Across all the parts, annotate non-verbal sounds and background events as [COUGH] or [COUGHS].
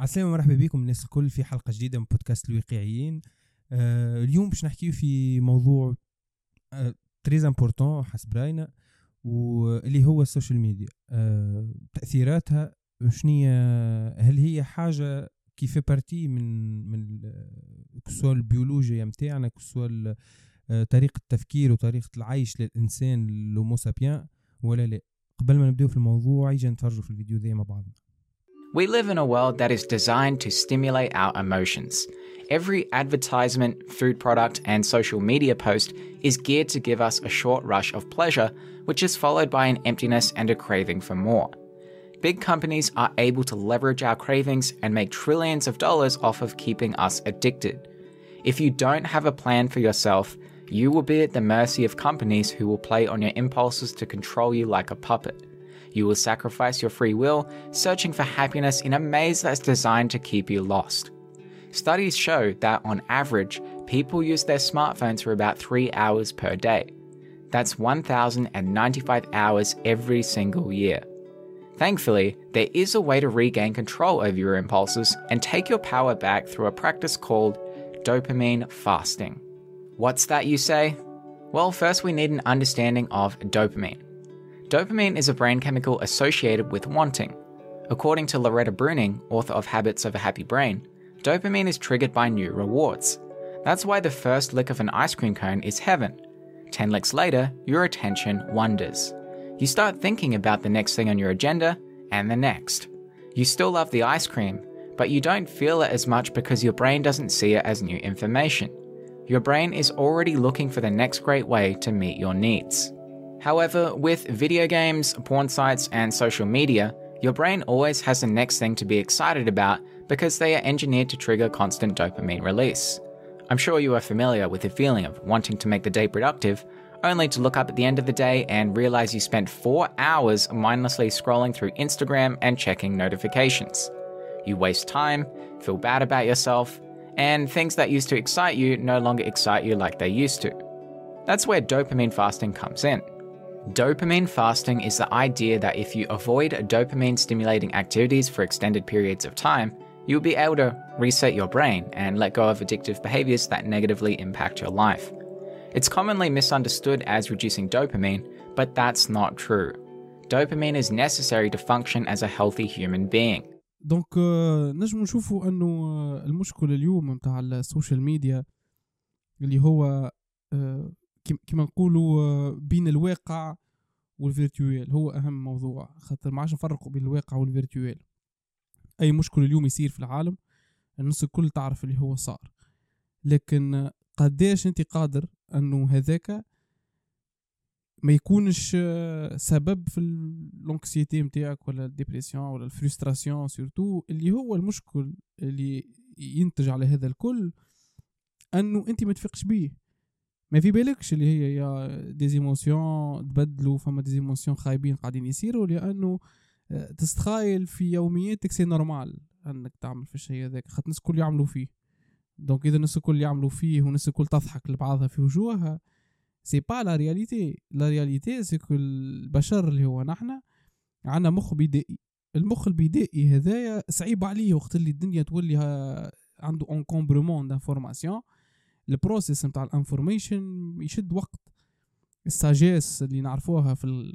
عسلامة مرحبا بكم. الناس الكل في حلقة جديدة من بودكاست الواقعيين. آه اليوم باش نحكيو في موضوع آه très important حسب رأينا واللي هو ال social media آه تأثيراتها شنية هل هي حاجة كيف partie من من que ce soit البيولوجيا متاعنا que ce soit آه، طريقة التفكير وطريقة العيش للإنسان l'homo sapiens ولا لا. قبل ما نبداو في الموضوع يجي نتفرجوا في الفيديو ذي مع بعضنا. We live in a world that is designed to stimulate our emotions. Every advertisement, food product, and social media post is geared to give us a short rush of pleasure, which is followed by an emptiness and a craving for more. Big companies are able to leverage our cravings and make trillions of dollars off of keeping us addicted. If you don't have a plan for yourself, you will be at the mercy of companies who will play on your impulses to control you like a puppet. You will sacrifice your free will, searching for happiness in a maze that's designed to keep you lost. Studies show that on average, people use their smartphones for about three hours per day. That's 1,095 hours every single year. Thankfully, there is a way to regain control over your impulses and take your power back through a practice called dopamine fasting. What's that, you say? Well, first we need an understanding of dopamine. Dopamine is a brain chemical associated with wanting. According to Loretta Bruning, author of Habits of a Happy Brain, dopamine is triggered by new rewards. That's why the first lick of an ice cream cone is heaven. 10 licks later, your attention wanders. You start thinking about the next thing on your agenda and the next. You still love the ice cream, but you don't feel it as much because your brain doesn't see it as new information. Your brain is already looking for the next great way to meet your needs. However, with video games, porn sites, and social media, your brain always has the next thing to be excited about because they are engineered to trigger constant dopamine release. I'm sure you are familiar with the feeling of wanting to make the day productive, only to look up at the end of the day and realize you spent four hours mindlessly scrolling through Instagram and checking notifications. You waste time, feel bad about yourself, and things that used to excite you no longer excite you like they used to. That's where dopamine fasting comes in. Dopamine fasting is the idea that if you avoid dopamine stimulating activities for extended periods of time, you'll be able to reset your brain and let go of addictive behaviors that negatively impact your life. It's commonly misunderstood as reducing dopamine, but that's not true. Dopamine is necessary to function as a healthy human being. دونك نجم نشوفوا انه المشكل اليوم متاع السوشيال ميديا اللي هو كما نقولوا آه، بين الواقع وال virtuel هو أهم موضوع خاطر ما عادش نفرقوا بين الواقع وال virtuel أي مشكل اليوم يصير في العالم الناس الكل تعرف اللي هو صار. لكن قداش أنت قادر أنه هذاك ما يكونش آه، سبب في ال anxiété نتاعك ولا ال dépression ولا ال frustration surtout اللي هو المشكل اللي ينتج على هذا الكل أنه أنت ما تفيقش بيه. ما في بالكش اللي هي y a des émotions تبدلوا فما des émotions خايبين قاعدين يصيروا لأنه آه، تستخايل في يومياتك c'est normal أنك تعمل في الشيء هذاك. خاطر الناس الكل يعملوا فيه. donc إذا الناس الكل يعملوا فيه والناس الكل تضحك لبعضها في وجوهها c'est pas la réalité la réalité c'est البشر اللي هو نحنا عندنا مخ بدائي. المخ البدائي هذايا صعيب عليه وقت اللي الدنيا تولي عنده encombrement d'informations ال process نتاع ال information يشد وقت. الساجيس اللي نعرفوها في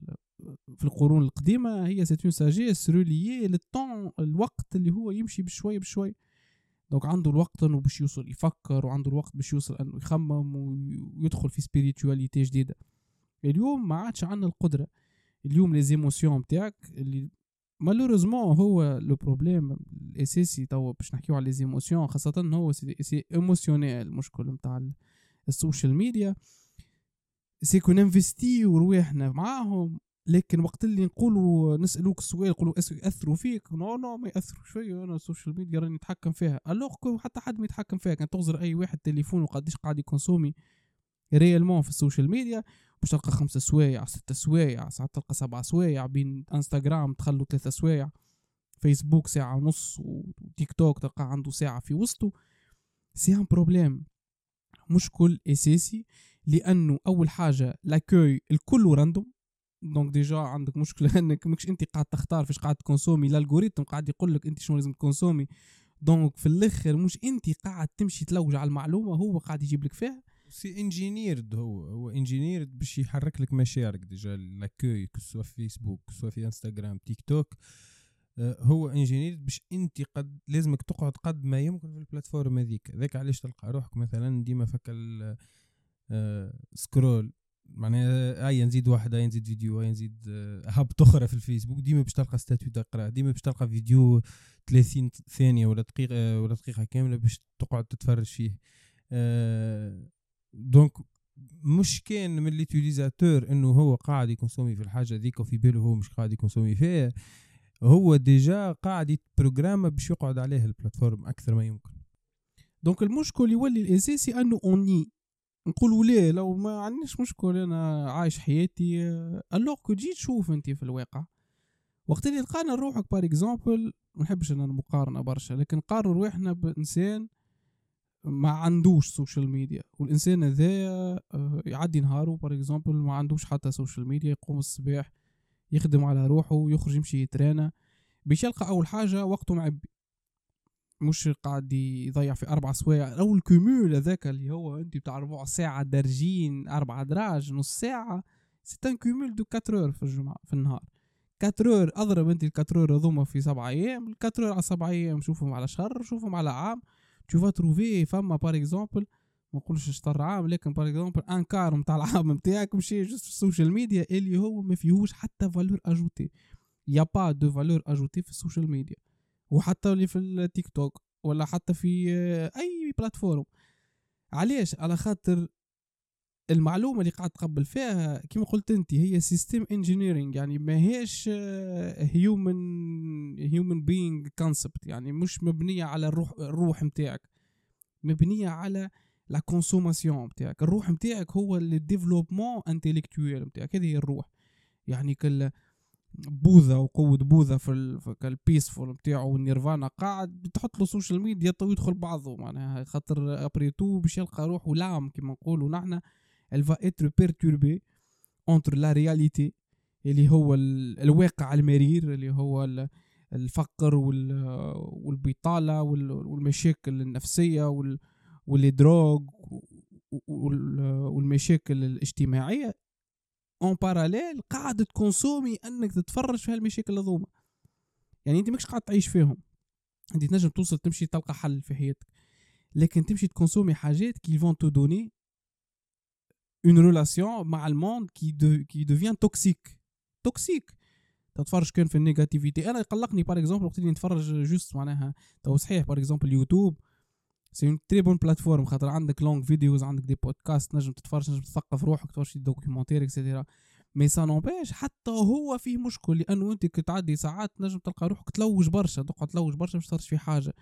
في القرون القديمة هي c'est une sagesse reliée لل temps الوقت اللي هو يمشي بشوي بشوي. donc عنده الوقت إنه باش يوصل يفكر وعنده الوقت باش يوصل إنه يخمم ويدخل في spiritualité جديدة. اليوم ما عادش عندنا القدرة. اليوم les émotions نتاعك اللي malheureusement هو le problème الأساسي توا باش نحكيو على les émotions خاصة هو c'est émotionnel المشكل نتاع ال social media. c'est que ننفستيو رواحنا معاهم لكن وقت اللي نقولوا نسألوك السؤال يقولوا ياثروا فيك؟ non non ما ياثروا شوية أنا ال social media راني نتحكم فيها. alors حتى حد ما يتحكم فيها كان تغزر أي واحد تليفون وقديش قاعد يكونسومي réellement في ال social media. باش تلقى خمسة سوايع ستة سوايع ساعات تلقى سبعة سوايع بين إنستغرام تخلوا ثلاثة سوايع فيسبوك ساعة ونص وتيك توك تلقى عنده ساعة في وسطه. c'est un problème. مشكل أساسي لأنه أول حاجة l'accueil الكل random donc déjà عندك مشكلة [LAUGHS] إنك ماكش أنت قاعد تختار فاش قاعد تكونسومي ال algorithme قاعد يقول لك أنت شنو لازم تكونسومي. donc في الآخر مش أنت قاعد تمشي تلوج على المعلومة هو قاعد يجيب لك فيها. c'est engineered هو هو engineered باش يحرك لك مشاعرك déjà l'accueil soit في فيسبوك soit في انستغرام تيك توك. آه، هو engineered باش انت قد لازمك تقعد قد ما يمكن في ال plateforme هذيك. ذاك علاش تلقى روحك مثلا ديما فك scroll. معناها اي نزيد واحد اي نزيد فيديو اي نزيد آه، هبط أخرى في الفيسبوك. ديما باش تلقى statut تقرا ديما باش تلقى فيديو 30 ثانية ولا دقيقة ولا دقيقة كاملة باش تقعد تتفرج فيه. آه، donc مش كان من l'utilisateur إنه هو قاعد يكونسومي في الحاجة ذيك وفي باله هو مش قاعد يكونسومي فيها هو déjà قاعد يت programme باش يقعد عليه ال plateforme أكثر ما يمكن. donc المشكل يولي الاساسي إنه اوني نقولوا ليه لو ما عنديش مشكل أنا عايش حياتي alors que جيت شوف أنت في الواقع. وقت اللي لقانا روحك par exemple ما نحبش أنا المقارنة برشا لكن قارن روحنا بإنسان ما عندوش social media والإنسان هذا آه، يعدي نهاره par exemple ما عندوش حتى social media يقوم الصباح يخدم على روحه ويخرج يمشي يترانا باش يلقى أول حاجة وقته معبي مش قاعد يضيع في أربع سوايع. أو ال cumul هذاك اللي هو أنت بتاع ربع ساعة درجين أربع دراج نص ساعة c'est un cumul de 4 في الجمعة في النهار. 4 أضرب أنت ال 4 هذوما في سبع أيام ال 4 على سبع أيام شوفهم على شهر شوفهم على عام. Tu vas trouver فما par exemple ما نقولش شطر عام لكن par exemple un quart نتاع العام نتاعك مشي juste في ال social media اللي هو ما فيهوش حتى valeur ajoutée y a pas de valeur ajoutée في ال social media وحتى اللي في التيك توك ولا حتى في اي plateforme علاش على خاطر المعلومة اللي قاعد تقبل فيها كما قلت أنت هي system engineering يعني ما هيش human human being concept يعني مش مبنية على الروح الروح نتاعك مبنية على la consommation نتاعك الروح نتاعك هو ال développement intellectuel نتاعك هذه هي الروح. يعني كل بوذا وقوة بوذا في, ال... ال peaceful نتاعو والنيرفانا قاعد تحط له social media يدخل بعضه. معناها خاطر après tout باش يلقى روحه l'âme كما نقولوا نحنا elle va être perturbée entre la réalité اللي هو الواقع المرير اللي هو الفقر والبطالة والمشاكل النفسية وال drogues والمشاكل الاجتماعية en parallèle قاعد تconsommi انك تتفرج في هالمشاكل هذوما يعني انت ماكش قاعد تعيش فيهم انت تنجم توصل تمشي تلقى حل في حياتك لكن تمشي تconsommi حاجات qui vont te donner en relation مع ال monde qui de qui devient toxique toxique تتفرج كان في ال négativité. أنا يقلقني par exemple وقت اللي نتفرج juste معناها. تو صحيح par exemple يوتيوب c'est une très bonne plateforme خاطر عندك long videos عندك des podcasts نجم تتفرج نجم تثقف روحك تتفرج في documentaire et cetera mais ça n'empêche حتى هو فيه مشكل لأنه أنت كي تعدي ساعات نجم تلقى روحك تلوج برشا تقعد تلوج برشا باش تفرج في حاجة.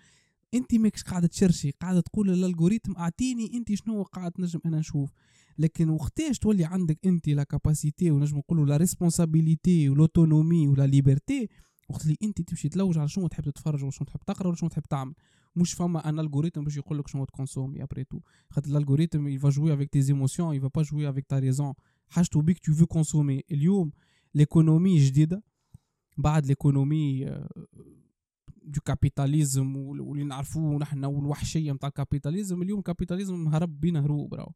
أنت ماكش قاعدة تchercher قاعدة تقول لل algorithme أعطيني أنت شنو قاعد نجم أنا نشوف. لكن وقتاش تولي عندك أنت la capacité ونجم نقولوا la responsabilité و l'autonomie و la liberté وقت اللي أنت تمشي تلوج على شنو تحب تتفرج ولا تحب تقرأ ولا تحب تعمل. مش فما un algorithme باش يقول لك شنو تconsommi après tout خاطر ال algorithme il va jouer avec tes émotions il va pas jouer avec ta raison حاجته بيك tu vas consommer اليوم l'économie جديدة. بعد l'économie du capitalisme واللي نعرفوه نحن والوحشية نتاع ال capitalisme اليوم ال capitalisme هرب بينا هروب راهو.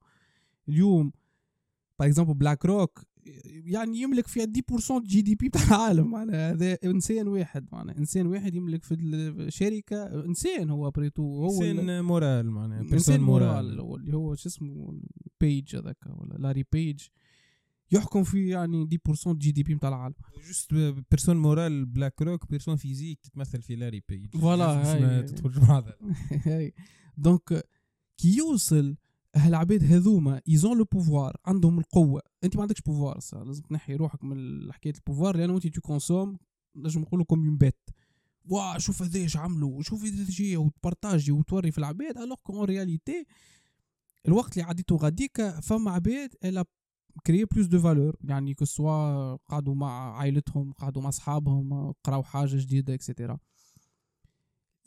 اليوم. par exemple BlackRock يعني يملك فيها 10% GDP بتاع العالم؟ معناها هذا إنسان واحد معناها إنسان واحد يملك في الشركة إنسان هو بريتو هو إنسان moral معناها إنسان moral. اللي هو شو اسمه بيج هذاك ولا لاري بيج يحكم في يعني 10% GDP نتاع العالم. juste personne morale BlackRock personne physique تتمثل في لاري بيج voilà تدخل بعضها donc كي يوصل هالعباد هذوما ils ont le pouvoir عندهم القوة. أنت ما عندكش pouvoir لازم تنحي روحك من حكاية ال pouvoir لأنه انت tu consommes نجم نقولوا comme bête و شوف هذا إيش عملوا شوف تجي وتpartagi وتوري في العباد alors qu'en réalité الوقت اللي عديتو غاديك فما عباد الا créer plus de valeur يعني que ce soit قعدوا مع عائلتهم قعدوا مع أصحابهم قراو حاجة جديدة et cetera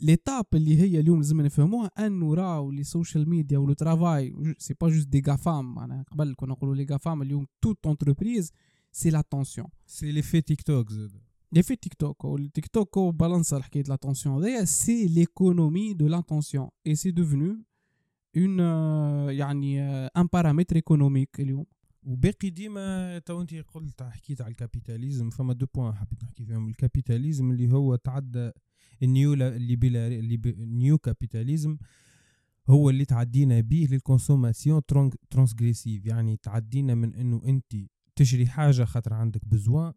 l'étape اللي هي اليوم لازم نفهموها انه راهو les social media و le travail c'est pas juste des GAFAM معناها قبل كنا نقولوا les GAFAM اليوم toute entreprise c'est l'attention c'est لي في تيك توك زاد لي في تيك توك والتيك توك هو balance حكايه l'attention هذايا c'est l'économie de l'attention et c'est devenu un يعني un paramètre économique اليوم وباقي ديما تو انت قلت حكيت على ال capitalisme فما deux points حبيت نحكي فيهم ال capitalisme اللي هو تعدى ال néo اللي ال néo capitalisme هو اللي تعدينا به لل consommation transgressive. يعني تعدينا من إنه أنت تشري حاجة خاطر عندك besoin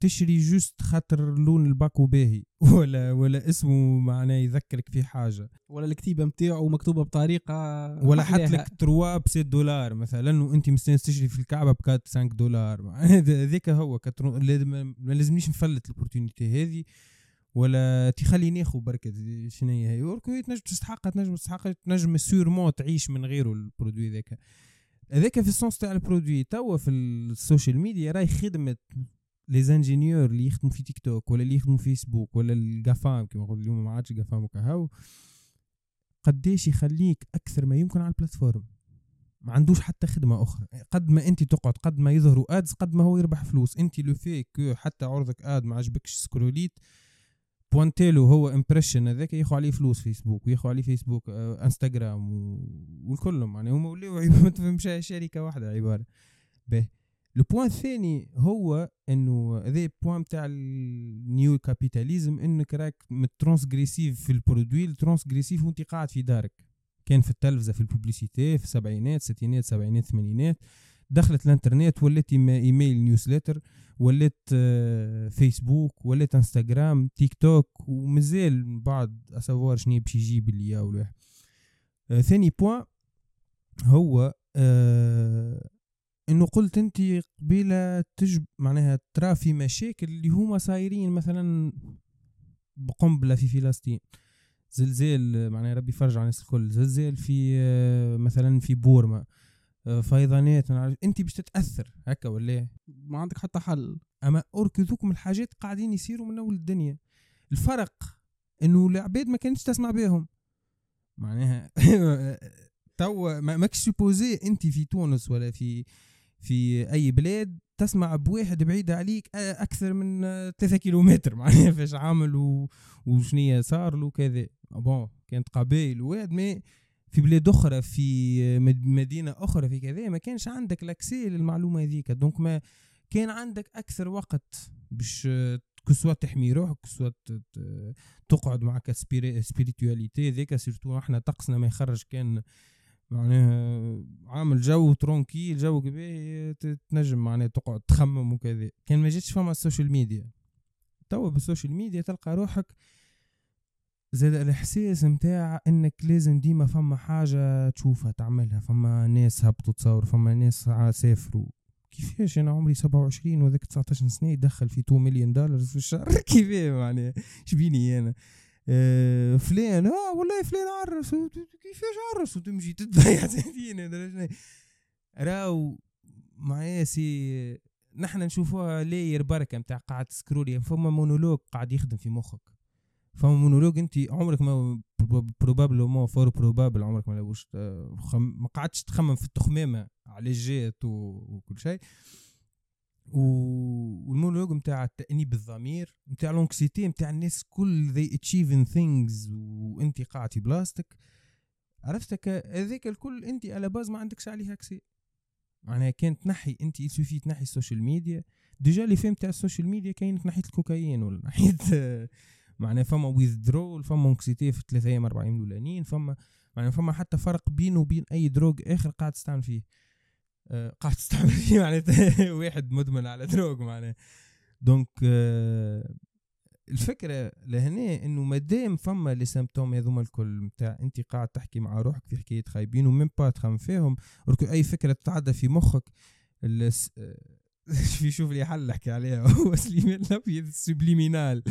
تشري juste خاطر l'on الباكو باهي. [LAUGHS] ولا ولا اسمه معناه يذكرك في حاجة. ولا الكتيبة نتاعو مكتوبه بطريقة ولا حط لك trois ب 6 دولار مثلا وانت مستانس تشري في الكعبة ب 4 5 دولار [LAUGHS] هذاك هو ما لازمنيش نفلت ال opportunité هذه. ولا تخلي ناخذ بركة شنو هي؟ هي تنجم تستحق تنجم تستحق تنجم sûrement تعيش من غيره ال produit ذاك. هذاك في ال sens تاع ال produit توا في ال social media راهي خدمه les ingénieurs اللي يخدموا في تيك توك ولا اللي يخدموا في فيسبوك ولا ال GAFAM كما نقول اليوم ما عادش GAFAM وكهو قديش يخليك أكثر ما يمكن على ال plateforme؟ ما عندوش حتى خدمة أخرى. قد ما أنت تقعد قد ما يظهروا ads قد ما هو يربح فلوس. أنت لو فيك حتى عرضك اد ما عجبكش سكروليت. بوانتيلو هو امبريشن هذاك ياخذ عليه فلوس فيسبوك وياخذ عليه فيسبوك آه انستغرام والكلهم. يعني هما ولاو [LAUGHS] ما تفهمش شركة واحدة عبارة. به لو بوان الثاني هو إنه هذا بوان تاع النيو كابيتاليزم إنك راك مترانسغريسيف في البرودوي الترانسغريسيف وأنت قاعد في دارك. كان في التلفزة في الببليسيتي في السبعينات ستينات سبعينات ثمانينات دخلت الانترنت ولات email newsletter ولات آه، فيسبوك ولات انستغرام تيك توك ومازال بعد à savoir شنو باش يجيب اللي الواحد آه ثاني point هو آه إنه قلت انت قبيلة تجب معناها ترى في مشاكل اللي هما صايرين مثلا بقنبلة في فلسطين. زلزال معناها ربي يفرج على الناس الكل. زلزال في آه، مثلا في بورما. فيضانات انت باش تتأثر هكا ولا إيه؟ ما عندك حتى حل. أما اوركذوكم الحاجات قاعدين يصيروا من أول الدنيا. الفرق إنه العباد ما كانتش تسمع بهم. معناها تو ماكش سوبوزي انت في تونس ولا في في أي بلاد تسمع بواحد بعيد عليك أكثر من 3 كيلومتر. [LAUGHS] معناها فاش عامل وشنية صار له كذا. بون كانت قبائل واد مي في بلاد أخرى في مدينة أخرى في كذا ما كانش عندك l'accès للمعلومة هذيك. donc ما كان عندك أكثر وقت باش que ce soit تحمي روحك que ce soit تقعد معك spiritualité ذيك surtout إحنا طقسنا ما يخرج كان معناها عامل جو tranquille جو كبير تنجم معناها تقعد تخمم وكذا. كان ما جاتش فما ال social media. توا بال social media تلقى روحك زاد الإحساس متاع إنك لازم ديما فما حاجة تشوفها تعملها فما ناس هبطوا تصور فما ناس سافروا. كيفاش؟ أنا عمري 27 وذاك 19 سنة يدخل في 2 مليون دولار في الشهر. [LAUGHS] كيفاش معناها؟ شبيني أنا؟ آه فلان آه والله فلان عرس. كيفاش عرس؟ وتمشي تضيع [LAUGHS] سنتين راو معايا سي نحن نشوفوها l'heure بركة نتاع قاعد تسكرولي فما مونولوج قاعد يخدم في مخك. فما مونولوج انت عمرك ما بروبابل مو فور بروبابل عمرك ما لوش ما قعدتش تخمم في التخمامه على الجات وكل شيء. والمونولوج نتاع التأنيب الضمير نتاع لونكسيتي نتاع الناس كل ذي اتشيفين ثينجز وانت قاعد في بلاستيك عرفتك؟ هذاك الكل انت على باز ما عندكش عليه اكسي معناها كان تنحي انت يسوفي تنحي السوشيال ميديا déjà les films تاع ال social media كاين ناحيه الكوكايين ولا ناحيه معناها فما withdrawal فما anxiété في ثلاثة أيام أربع أيام الأولانيين فما معناها فما حتى فرق بينه وبين أي drogue آخر قاعد تستعمل فيه. أه قاعد تستعمل فيه [LAUGHS] معناتها [LAUGHS] واحد مدمن على drogue معناها. donc الفكرة لهنا إنه مادام فما les symptômes هذوما الكل نتاع انت قاعد تحكي مع روحك في حكاية خايبين وما نبا تخمم فيهم أي فكرة تتعدى في مخك في [LAUGHS] شوف لي حل نحكي عليها. هو سليمان الأبيض السبليمينال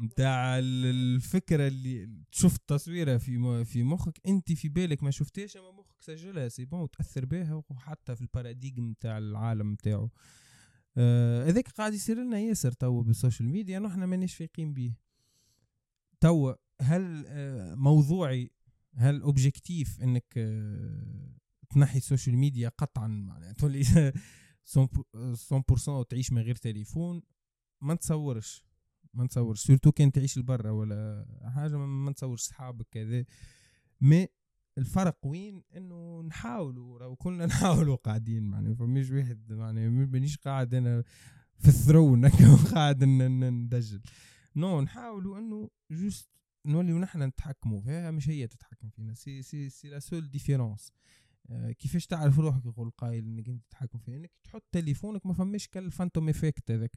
نتاع الفكرة اللي تشوف التصويره في في مخك انت في بالك ما شفتهاش أما مخك سجلها سي بون وتأثر بها وحتى في الباراديغم نتاع العالم نتاعو آه، هذاك آه قاعد يصير لنا ياسر توا بالسوشيال ميديا نحن مانيش فايقين به توا هل آه موضوعي هل objectif انك آه تنحي ال social media قطعا؟ معناتها تولي [LAUGHS] 100% تعيش من غير تليفون ما تصورش ما نتصورش. surtout كان تعيش لبرا ولا حاجة ما نتصورش صحابك كذا mais الفرق وين؟ إنه نحاولوا راهو كلنا [LAUGHS] نحاولوا قاعدين معناها فمش واحد معناها مانيش قاعد أنا في ال throne [LAUGHS] قاعد ندجل. non نحاولوا إنه juste نوليو نحن نتحكموا فيها مش هي تتحكم فينا. c'est c'est c'est la seule différence. كيفاش تعرف روحك يقول قايل إنك أنت تتحكم فيها؟ إنك تحط تليفونك ما فماش كال phantom effect هذاك.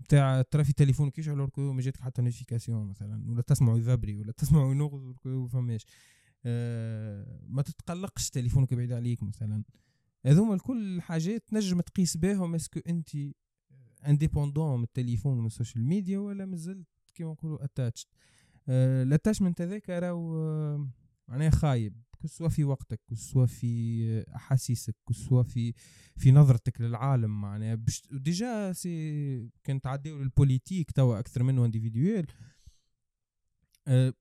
بتاع ترى في تليفونك يشعل إلكو ما جاتك حتى notification مثلا ولا تسمعوا يفيبري ولا تسمعوا ينغز ما فماش أه ما تتقلقش تليفونك بعيد عليك مثلا. هذوما الكل حاجات تنجم تقيس بهم est-ce que أنت indépendant من التليفون ومن ال social media ولا مازلت كيما نقولوا attached أه ال attachment هذاك راهو آه، معناها خايب. كسوا في وقتك كسوا في أحاسيسك كسوا في في نظرتك للعالم معناها. بش déjà si كان تعديو لل politique توا أكثر منه individuel أه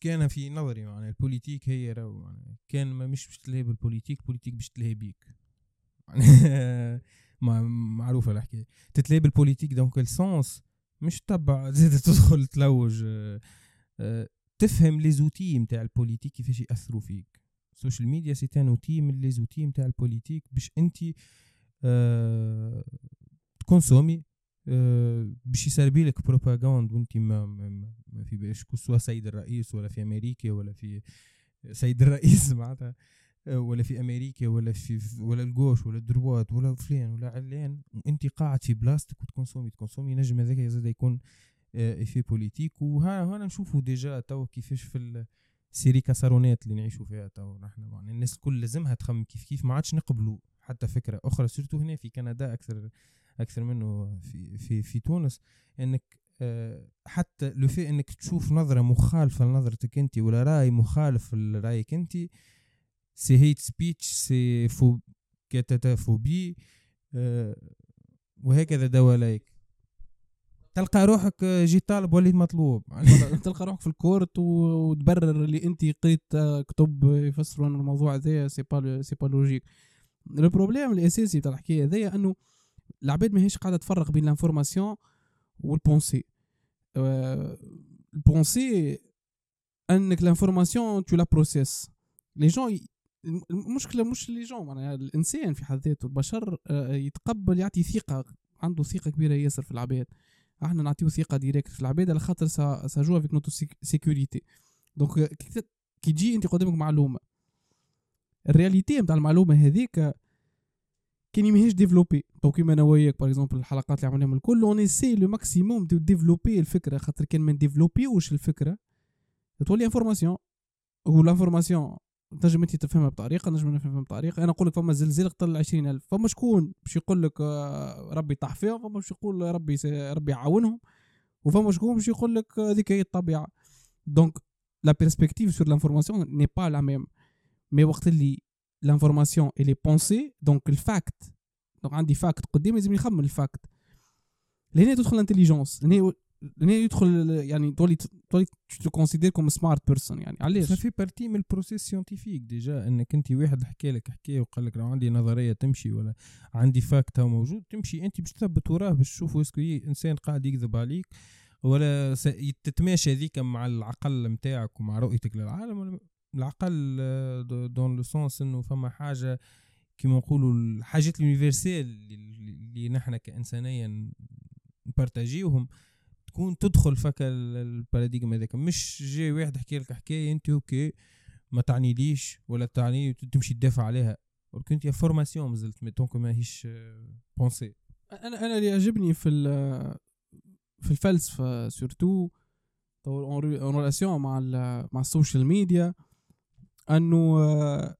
كان في نظري معناها ال politique هي راهو معناها. كان ما مش باش تلهي بال politique ال politique باش تلهي بيك. [LAUGHS] معروفة الحكاية. تتلهي بالبوليتيك دونك السونس مش تبع [LAUGHS] زيد تدخل تلوج أه أه تفهم لي زوتي نتاع البوليتيك كيفاش يأثروا فيك. السوشيال ميديا سي ان اوتي من لي زوتي نتاع البوليتيك باش انت آه تكونسومي آه باش يسربي لك بروباغاند وانت ما, ما, ما في باش سواء سيد الرئيس ولا في أمريكا ولا في سيد الرئيس معناتها ولا في أمريكا ولا في ولا الجوش ولا الدروات ولا فلان ولا علان وانت قاعد في بلاصتك وتكونسومي تكونسومي نجم هذاك زاد يكون افي بوليتيك وها هنا نشوفوا ديجا تو كيفاش في السيري كسرونات اللي نعيشوا فيها تو نحن يعني الناس الكل لازمها تخمم كيف كيف ما عادش نقبلوا حتى فكرة أخرى سورتو هنا في كندا أكثر أكثر منه في في في تونس. إنك آه، حتى لو في إنك تشوف نظرة مخالفة لنظرتك أنت ولا رأي مخالف لرأيك أنت c'est hate speech c'est فو كتاتافوبي آه، وهكذا دواليك تلقى روحك جيت طالب وليد مطلوب. [LAUGHS] تلقى روحك في الكورت وتبرر اللي انت قريت كتب يفسروا ان الموضوع هذا c'est pas c'est pas logique ال problème الأساسي تاع الحكاية هذيا أنه العباد ماهيش قاعدة تفرق بين l'information وال pensée. ال pensée أنك لانفورماسيون تو لا بروسيس لي جون المشكلة مش لي جون معناها الإنسان في حد ذاته البشر آه، يتقبل يعطي ثقة عنده ثقة كبيرة ياسر في العباد. إحنا نعطيو ثقة ديريكت في العباد على خاطر سا سا جو افيك نوتو سيكوريتي. دونك كي تجي انت قدامك معلومة الرياليتي نتاع المعلومة هذيك كان ماهيش ديفلوبي. تو كيما أنا وياك باغ اكزومبل الحلقات اللي عملناهم الكل اون سي لو ماكسيموم دو ديفلوبي الفكرة. خاطر كان ما نديفلوبيوش الفكرة تولي information وال information تنجم أنت تفهمها بطريقة نجم نفهمها بطريقة. أنا نقول لك فما زلزال قتل 20000 فما شكون باش يقول لك آه، ربي طاح فيهم فما باش يقول ربي ربي يعاونهم. وفما شكون باش يقول لك هذيك هي الطبيعة. donc la perspective sur l'information n'est pas la même mais وقت اللي l'information est pensée donc ال fact donc عندي fact قدامي لازم نخمن ال fact لهنا تدخل ال intelligence لهنا هنا يدخل يعني تولي تولي tu considères comme smart person يعني علاش؟ في partie من ال processus scientifique déjà إنك أنت واحد حكى لك حكايه وقال لك لو عندي نظرية تمشي ولا عندي fact موجود تمشي أنت باش تثبت وراه باش تشوفوا est-ce que إنسان قاعد يكذب عليك ولا تتماشى ذيك مع العقل نتاعك ومع رؤيتك للعالم ولا العقل dans le sens إنه فما حاجة كيما نقولوا الحاجات ال universelles اللي نحن كانسانيا نبارتاجيوهم تكون تدخل فك ال paradigme هذاك. مش جاي واحد حكي لك حكاية أنت okay ما تعنيليش ولا تعني تمشي تدافع عليها. ولكن أنت formation مازلت donc ماهيش pensée أنا أنا اللي يعجبني في في الفلسفة surtout en relation مع مع ال social media أنه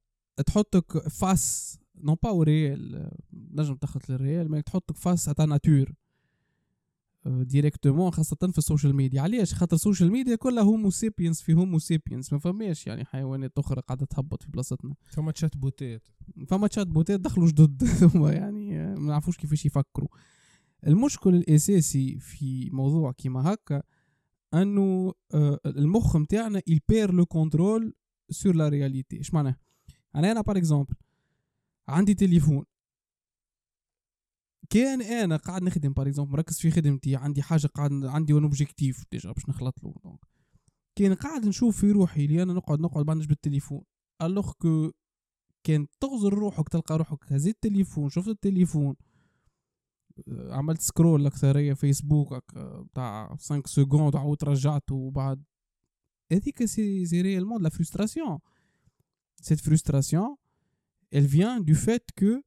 تحطك face non pas réel نجم تاخذ لل réel ما تحطك face تاع nature directement خاصة في ال social media. علاش؟ خاطر ال social media كلها homo sapiens في homo sapiens ما فماش يعني حيوانات أخرى قاعدة تهبط في بلاصتنا. فما chatbot ات. فما chatbot ات دخلوا جدد. [LAUGHS] يعني ما نعرفوش كيفاش يفكروا. المشكل الأساسي في موضوع كيما هكا أنه آه، المخ نتاعنا il perd le contrôle sur la réalité إيش معناه؟ أنا أنا par exemple عندي تليفون. كان أنا قاعد نخدم par exemple مركز في خدمتي عندي حاجة قاعد عندي un objectif déjà باش نخلط له. donc كان قاعد نشوف في روحي اللي أنا نقعد نقعد بعدش بالتليفون. alors que كان تغزر روحك تلقى روحك هزيت التليفون شفت التليفون آه، عملت scroll اكثريه فيسبوك تاع 5 secondes عاود رجعت وبعد. هذيك c'est c'est réellement la frustration cette frustration elle vient du fait que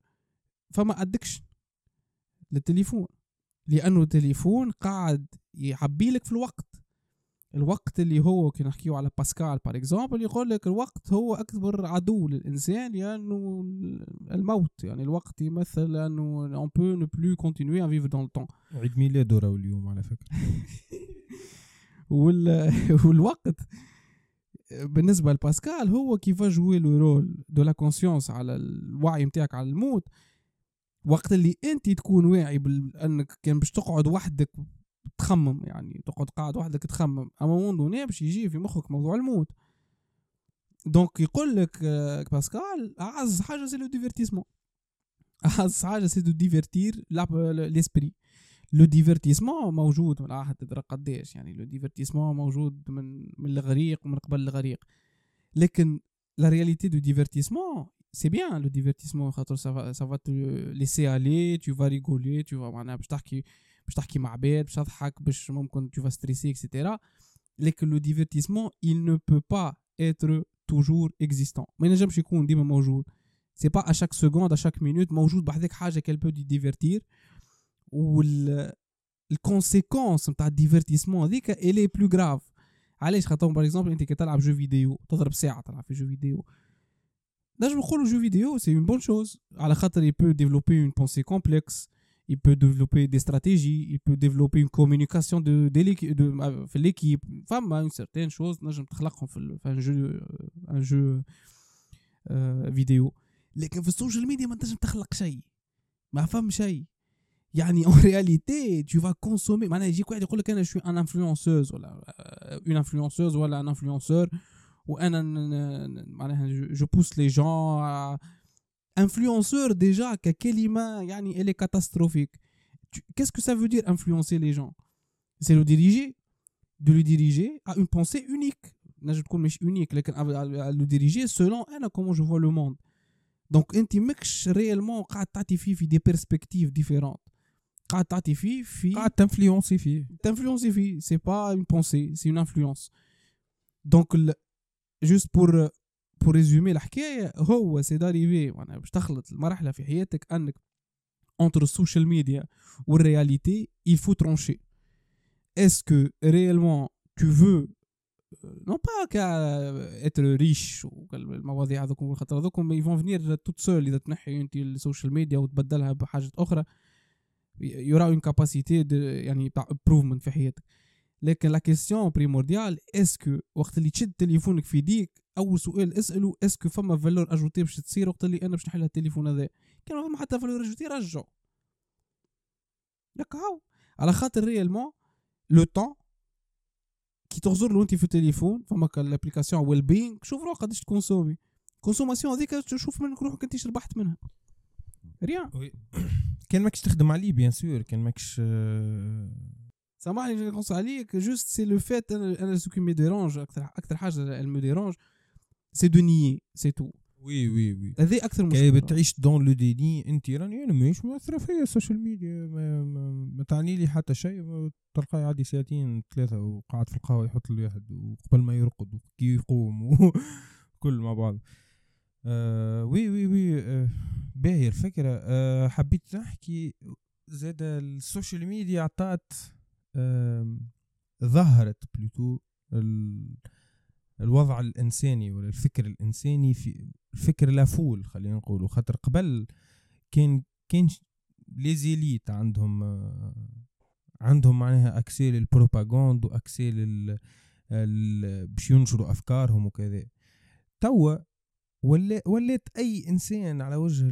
فما addiction للتليفون لأنه التليفون قاعد يعبي لك في الوقت. الوقت اللي هو كي نحكيو على باسكال par exemple يقول لك الوقت هو أكبر عدو للإنسان لأنه الموت. يعني الوقت يمثل انه on peut ne plus continuer à vivre dans ton عيد ميلاده راهو اليوم على فكرة. [LAUGHS] وال... والوقت بالنسبة لباسكال هو كيف jouer le rôle de la conscience على الوعي نتاعك على الموت. وقت اللي انت تكون واعي بانك كان باش تقعد وحدك تخمم يعني تقعد قاعد وحدك تخمم. à un moment donné باش يجي في مخك موضوع الموت. donc يقول لك آه، باسكال أعز حاجة c'est le divertissement أعز حاجة c'est de divertir l'esprit le divertissement موجود من راح تدرى قداش يعني le divertissement موجود من من الإغريق ومن قبل الإغريق. لكن la réalité de divertissement c'est bien le divertissement خاطر ça va ça va te laisser aller tu vas rigoler tu vas معناها باش تحكي باش تحكي مع عباد باش تضحك باش ممكن tu vas stresser et cetera لكن le divertissement il ne peut pas être toujours existant. ما ينجمش يكون ديما موجود c'est pas à chaque seconde à chaque minute موجود بحذاك حاجة qu'elle peut te divertir وال ال conséquence نتاع ال divertissement هذيك elle est plus grave علاش خاطر par exemple انت كي تلعب jeu vidéo تضرب ساعه تلعب في jeu vidéo نجم نقولوا jeu vidéo c'est une bonne chose على خاطر il peut développer une pensée complexe il peut développer des stratégies, il peut développer une communication de, de, de في l'équipe. فما une certaine chose. نجم تخلقهم في, في un jeu un jeu vidéo لكن في ال social media ما تنجم تخلق شيء ما فهم شيء يعني en réalité tu vas consommer معناها يجيك واحد يقول لك أنا je suis une influenceuse ولا une influenceuse ولا un influenceur وأنا معناها je pousse les gens influenceur déjà ككلمه يعني elle est catastrophique. Qu'est-ce que ça veut dire influencer les gens? C'est le diriger de le diriger à une pensée unique. نجم تكون مش unique لكن à le diriger selon أنا comment je vois le monde. Donc انت ماكش réellement قاعد تعطي فيه في des perspectives différentes قاعد تعطي فيه في قاعد تنفلونسي فيه تنفلونسي فيه c'est pas une pensée c'est une influence donc juste pour pour résumer الحكاية هو c'est d'arriver معناها باش تخلط المرحله في حياتك انك entre ال social media وال réalité il faut trancher est-ce que réellement tu veux non pas qu'à être riche المواضيع هذوكم خاطر هذوكم ils vont venir tout seul اذا تنحي انت ال social media وتبدلها بحاجه أخرى il y aura une capacité يعني تاع improvement في حياتك لكن la question primordiale est-ce que وقت اللي تشد تليفونك في يديك أول سؤال اسأله est-ce que فما valeur ajoutée باش تصير وقت اللي أنا باش نحل التليفون هذا؟ كان ما فما حتى valeur ajoutée رجعو ياك هاو على خاطر réellement le temps كي تغزر له انت في التليفون فما ال application wellbeing شوف روحك قداش تكونسومي. consommation هذيك تشوف منك روحك انت ربحت منها. rien [COUGHS] كان ماكش تخدم عليه bien sûr كان ماكش سامحني نقص عليك juste c'est le fait أنا أنا ce qui me dérange أكثر أكثر حاجة اللي me dérange c'est du déni c'est tout oui oui oui هذه أكثر مشكلة. كي بتعيش dans le déni أنت راني أنا ماهيش مؤثره فيا ال social media ما, ما, ما تعني لي حتى شيء. تلقاه عادي ساعتين ثلاثة وقاعد في القهوة يحط لي واحد وقبل ما يرقد وكي يقوم [LAUGHS] وكل مع بعض. آه oui oui oui آه باهي الفكرة. آه حبيت نحكي زاد ال social media عطات ظهرت plutôt الوضع الإنساني ولا الفكر الإنساني في الفكر la foule خلينا نقولوا خاطر قبل كان كان les élites عندهم آه عندهم معناها accès لل propagande و accès لل باش ينشروا أفكارهم وكذا. توا ولا ولات أي إنسان على وجه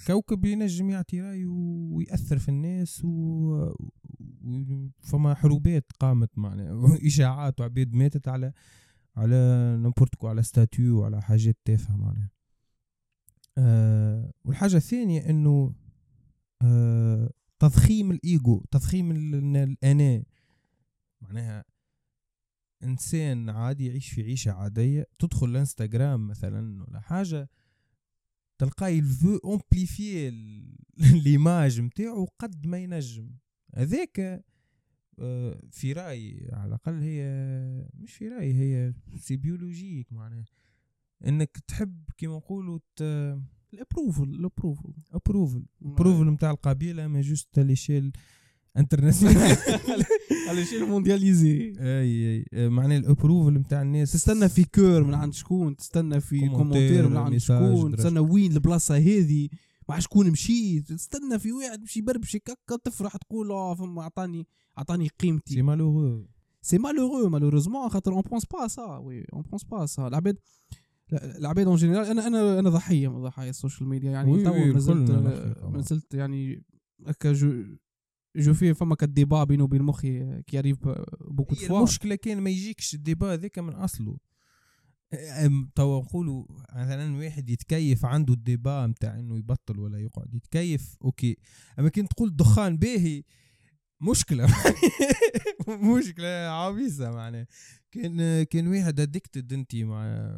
الكوكب ينجم يعطي رايه ويأثر في الناس و... فما حروبات قامت معنا [LAUGHS] إشاعات وعباد ماتت على على n'importe quoi على statut وعلى حاجات تافهة معناها. أه والحاجة الثانية إنه آه تضخيم الايجو تضخيم ال- ال- الانا معناها إنسان عادي يعيش في عيشة عادية تدخل الإنستغرام مثلا ولا حاجة تلقاه il veut amplifier l'image نتاعو قد ما ينجم. هذاك آه، في رأيي على الأقل هي مش في رأيي هي c'est biologique معناها. إنك تحب كيما نقولوا ال approval ال approval approval approval نتاع القبيلة mais juste l'échelle internationale على شيء mondialisé et et معناها ال approval نتاع الناس تستنى في cœur من عند شكون تستنى في commentaire، commentaire من عند شكون. تستنى وين البلاصه هذه مع شكون مشيت تستنى في واحد مشي بربشك هكا تفرح تقول آه فما عطاني عطاني سي قيمتي مالوغو سي مالورو مالوروزمون خاطر اون بونس با سا وي اون بونس با سا العباد العباد اون جينيرال أنا أنا أنا ضحيه من ضحايا السوشيال ميديا يعني تو مازلت طبعا. مازلت يعني هكا جو جو في فما كديبا بيني وبين مخي كي اريف بوكو دو المشكلة كان ما يجيكش الديبا هذاك من أصله. توا نقولوا مثلا واحد يتكيف عنده ال débat نتاع إنه يبطل ولا يقعد يتكيف okay. أما كنت تقول دخان باهي مشكلة. [LAUGHS] مشكلة عبيسه معناها. كان كان واحد addicted انت مع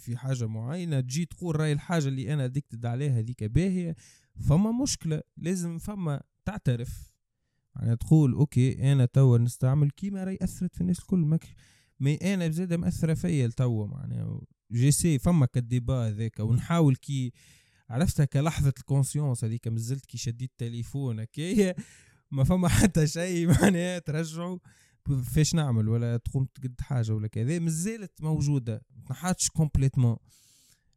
في حاجة معينة تجي تقول راي الحاجة اللي أنا addicted عليها هذيك باهية فما مشكلة. لازم فما تعترف. يعني تقول okay أنا توا نستعمل كيما راي أثرت في الناس الكل ماك mais أنا بزاده مأثرة فيا لتوا معناها j'essaie فما كال débat هذاك ونحاول كي عرفتها كلحظة ال conscience هذيك مازلت كي شديت التليفون هكايا [LAUGHS] ما فما حتى شيء [LAUGHS] معناها ترجعوا فاش نعمل؟ ولا تقوم تقد حاجة ولا كذا مازالت موجودة متنحاتش complètement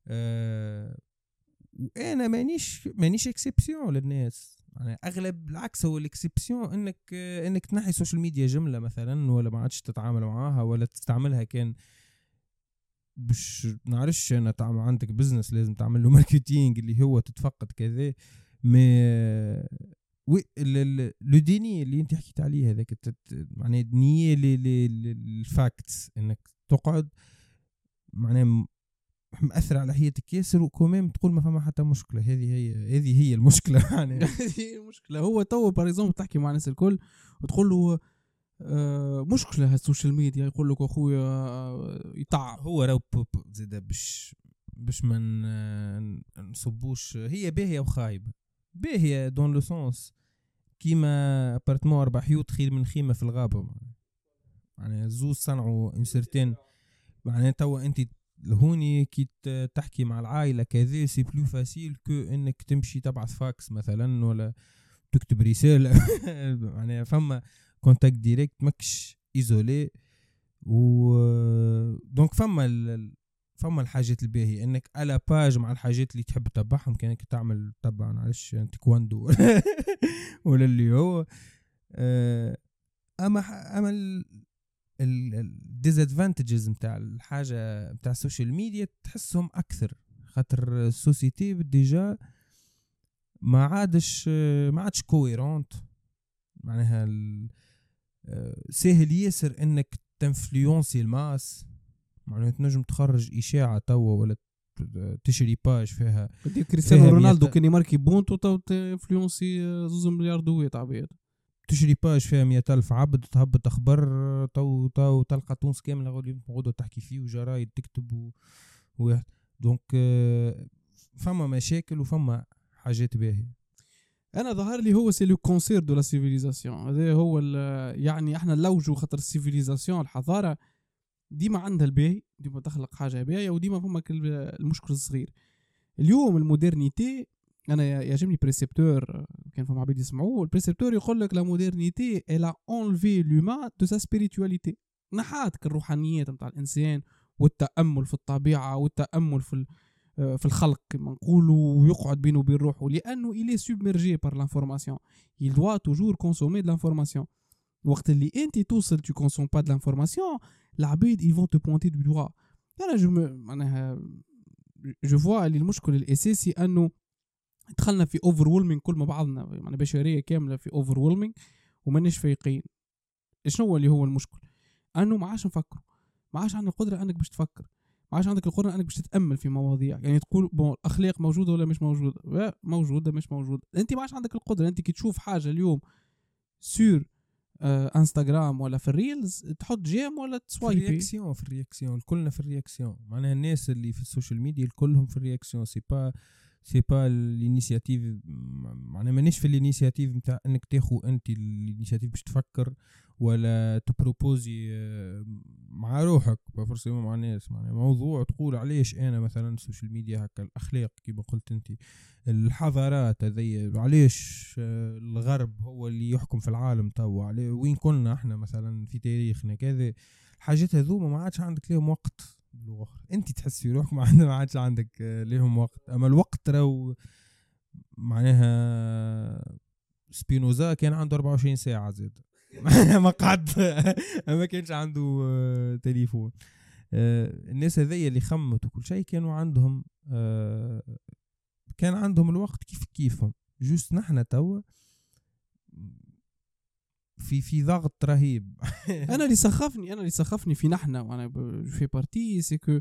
أه وأنا مانيش مانيش exception للناس. يعني أغلب العكس هو ال exception إنك إنك تنحي ال social media جملة مثلا ولا ما عادش تتعامل معاها ولا تستعملها كان باش نعرفش أنا تعمل عندك business لازم تعمل له marketing اللي هو تتفقد كذا mais oui le déni اللي أنت حكيت عليه هذاك معناها nier les facts إنك تقعد معناها م- مأثر على حياتك ياسر و quand même تقول ما فما حتى مشكلة. هذه هي هذه هي المشكلة. [LAUGHS] يعني [LAUGHS] هذه المشكلة. هو تو par exemple تحكي مع الناس الكل وتقول له آه، مشكلة هال social media يقول لك أخويا آه، يتعب. هو راهو زيدا باش باش ما نصبوش. هي باهية وخايبة. باهية dans le sens كيما appartement أربع حيوت خير من خيمة في الغابة. معناها. يعني زوز صنعوا un certain معناها توا انت هوني كي تحكي مع العائلة كذا c'est plus facile que إنك تمشي تبعث فاكس مثلا ولا تكتب رسالة. [LAUGHS] معناها فما contact direct ماكش isolé و donc فما ال- فما الحاجات الباهية. إنك على page مع الحاجات اللي تحب تتبعهم كانك تعمل تبع معلش تيكواندو [LAUGHS] ولا اللي هو آه، أما أما ال disadvantages نتاع الحاجة نتاع ال social media تحسهم أكثر. خاطر ال société déjà ما عادش ما عادش cohérente معناها آه، سهل ياسر إنك ت influencer ال masse. معناها تنجم تخرج إشاعة توا ولا تشري page فيها كريستيانو رونالدو كان ي marquer بونتو tu influences آه، زوز مليار دويت عباد تشري page فيها مئة ألف عبد تهبط أخبار تو تو تلقى تونس كاملة تقعدوا تحكي فيه وجرايد تكتب و... واحد donc آه، فما مشاكل وفما حاجات باهية. أنا ظهر لي هو c'est le cancer de la civilisation. هذا هو يعني إحنا نلوجوا خاطر ال civilisation الحضارة ديما عندها الباهي ديما تخلق حاجة باهية وديما فما كل- المشكل الصغير. اليوم ال modernité أنا يعجبني Précepteur كان فما عباد يسمعوه. ال Précepteur يقول لك la modernité elle a enlevé l'humain de sa spiritualité نحات الروحانيات نتاع الإنسان والتأمل في الطبيعة والتأمل في آه، في الخلق كما نقولوا ويقعد بينه وبين روحه. لأنه est submergé par l'information. Il doit toujours consommer de l'information. وقت اللي أنت توصل tu consommes pas de l'information العباد ils vont te pointer du doigt. أنا je معناها je vois اللي المشكل الأساسي أنه دخلنا في overdose كل ما بعضنا يعني بشرية كاملة في overdose وماناش فايقين. شنو هو اللي هو المشكل؟ أنه ما عادش نفكروا. ما عادش عندنا القدرة أنك باش تفكر. ما عادش عندك القدرة أنك باش تتأمل في مواضيع. يعني تقول bon الأخلاق موجودة ولا مش موجودة؟ لا، موجودة مش موجودة. أنت ما عادش عندك القدرة. أنت كي تشوف حاجة اليوم sur آه انستغرام ولا في ال reels تحط j'aime ولا في ت swipi ال réaction في ال réaction. كلنا في ال réaction. معناها الناس اللي في ال social media كلهم في ال réaction. c'est pas c'est pas l'initiative معناها مانيش في l'initiative نتاع إنك تاخو أنت l'initiative باش تفكر ولا ت proposi آه، مع روحك. forcément مع الناس معناها موضوع تقول علاش أنا مثلا ال social media هكا الأخلاق كيما قلت أنت الحضارات هذي علاش آه، الغرب هو اللي يحكم في العالم توا؟ وين كنا إحنا مثلا في تاريخنا كذا؟ الحاجات هذوما ما عادش عندك ليهم وقت. باللغة أخرى انت تحس في روحك ما عادش عندك آه، ليهم وقت. أما الوقت راهو معناها سبينوزا كان عنده 24 ساعة زاد. [LAUGHS] ما قعد ما كانش عنده آه، تليفون. آه، الناس هذيا اللي خمت وكل شيء كانوا عندهم كان عندهم الوقت كيف كيفهم. juste نحنا توا في في ضغط رهيب. [LAUGHS] أنا اللي سخفني أنا اللي سخفني في نحنا وأنا في partie c'est que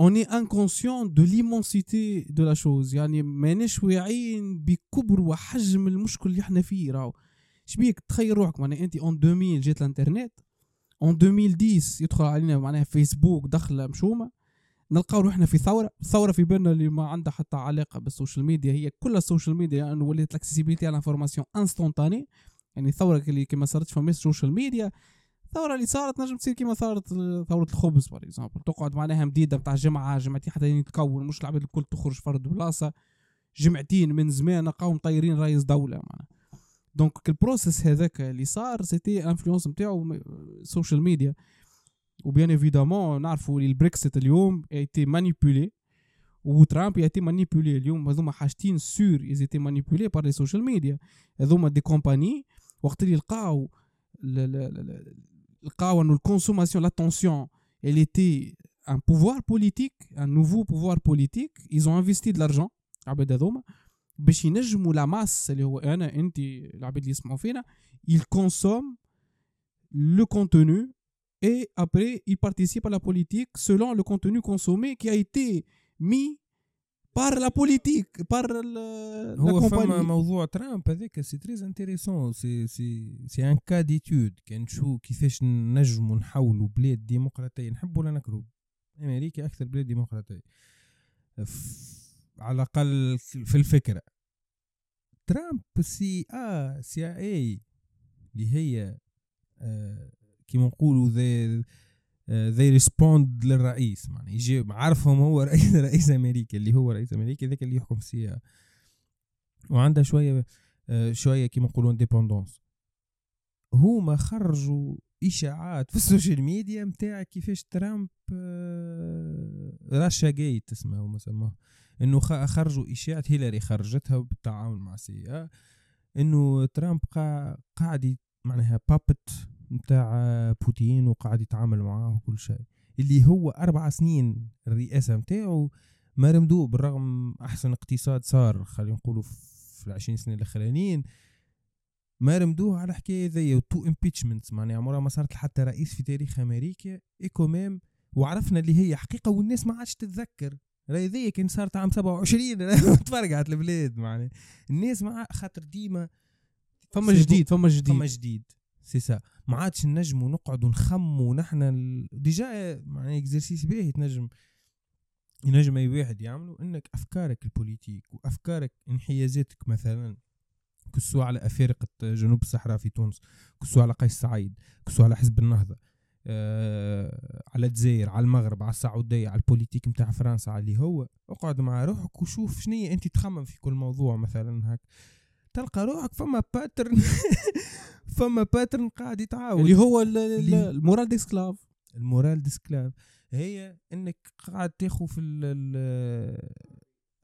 on est inconscient de l'immensité de la chose. يعني ماناش واعيين بكبر وحجم المشكل اللي إحنا فيه. راهو. شبيك تخيل روحك. معناها أنت en 2000 جات الإنترنت en 2010 يدخل علينا معناها فيسبوك دخله مشومة. نلقاو روحنا في ثورة ثورة في بالنا اللي ما عندها حتى علاقة بال social media. هي كل ال social media لأنه ولات l'accessibilité على l'information instantanée يعني ثوره اللي كما صارتش في ال social media الثورة اللي صارت نجم تصير كيما صارت ثورة الخبز par exemple تقعد معناها مديدة بتاع جمعه جمعتين حتى يتكون مش العباد الكل تخرج فرد بلاصة. جمعتين من زمان نلقاهم طايرين رئيس دولة معناها. donc ال process هذاك اللي صار c'était l'influence نتاعو ال social media و bien évidemment نعرفوا اللي البريكسيت اليوم était manipulé وترامب était manipulé اليوم هذوما حاجتين sûr ils étaient manipulés par les social media هذوما دي كومباني وقت اللي لقاو ل- ل- ل- لقاو انه الكونسوماسيون لاتونسيون elle était un pouvoir politique un nouveau pouvoir politique ils ont investi de l'argent العباد هذوما باش ينجموا لا ماس اللي هو انا انت العباد اللي يسمعوا فينا ils consomment le contenu et après ils participent à la politique selon le contenu consommé qui a été mis politique par le- la هو فما موضوع ترامب هذاك سي تريز انتيريسون سي سي سي ان كا ديتود كان نشوف كيفاش نجموا نحولوا بلاد ديمقراطية نحب ولا نكرهوا؟ أمريكا أكثر بلاد ديمقراطية. على الأقل في الفكرة. ترامب سي ا سي اي اللي هي آه، كيما نقولوا ذي ذي ريسبوند للرئيس. معناها يجي عارفهم هو رئيس [LAUGHS] رئيس أمريكا اللي هو رئيس أمريكا ذاك اللي يحكم السي وعندها شوية آه، شوية كيما نقولوا انديبوندونس هما خرجوا إشاعات في [LAUGHS] السوشيال ميديا نتاع كيفاش ترامب آه، راشا جيت اسمه هما سموه إنه خرجوا اشاعه هيلاري خرجتها بالتعاون مع سي إنه ترامب قا- قاعد معناها بابت نتاع بوتين وقاعد يتعامل معاه وكل شيء. اللي هو أربع سنين الرئاسة نتاعو ما رمدوه بالرغم أحسن اقتصاد صار خلينا نقولوا في العشرين سنه الأخرانيين ما رمدوه على حكاية ذي وتو امبيتشمنت معناها عمرها ما صارت حتى رئيس في تاريخ أمريكا ايكوميم وعرفنا اللي هي حقيقة والناس ما عادش تتذكر. راهي ذي كان صارت عام 27 [LAUGHS] تفرقعت البلاد معناها. الناس مع خاطر ديما فما جديد فما جديد. فما جديد. سي سا ما عادش نجموا نقعدوا نخموا نحن ال... déjà معناها exercice باهي تنجم ينجم أي واحد يعملوا إنك أفكارك ال politique وأفكارك انحيازاتك مثلا كسوا على أفارقة جنوب الصحراء في تونس كسوا على قيس سعيد كسوا على حزب النهضة آه على الجزائر على المغرب على السعودية على ال politique نتاع فرنسا على اللي هو. اقعد مع روحك وشوف شنو أنت تخمم في كل موضوع مثلا هك تلقى روحك فما pattern [LAUGHS] فما pattern قاعد يتعاود. اللي هو ال morale d'esclave ال morale d'esclave هي إنك قاعد تاخذ في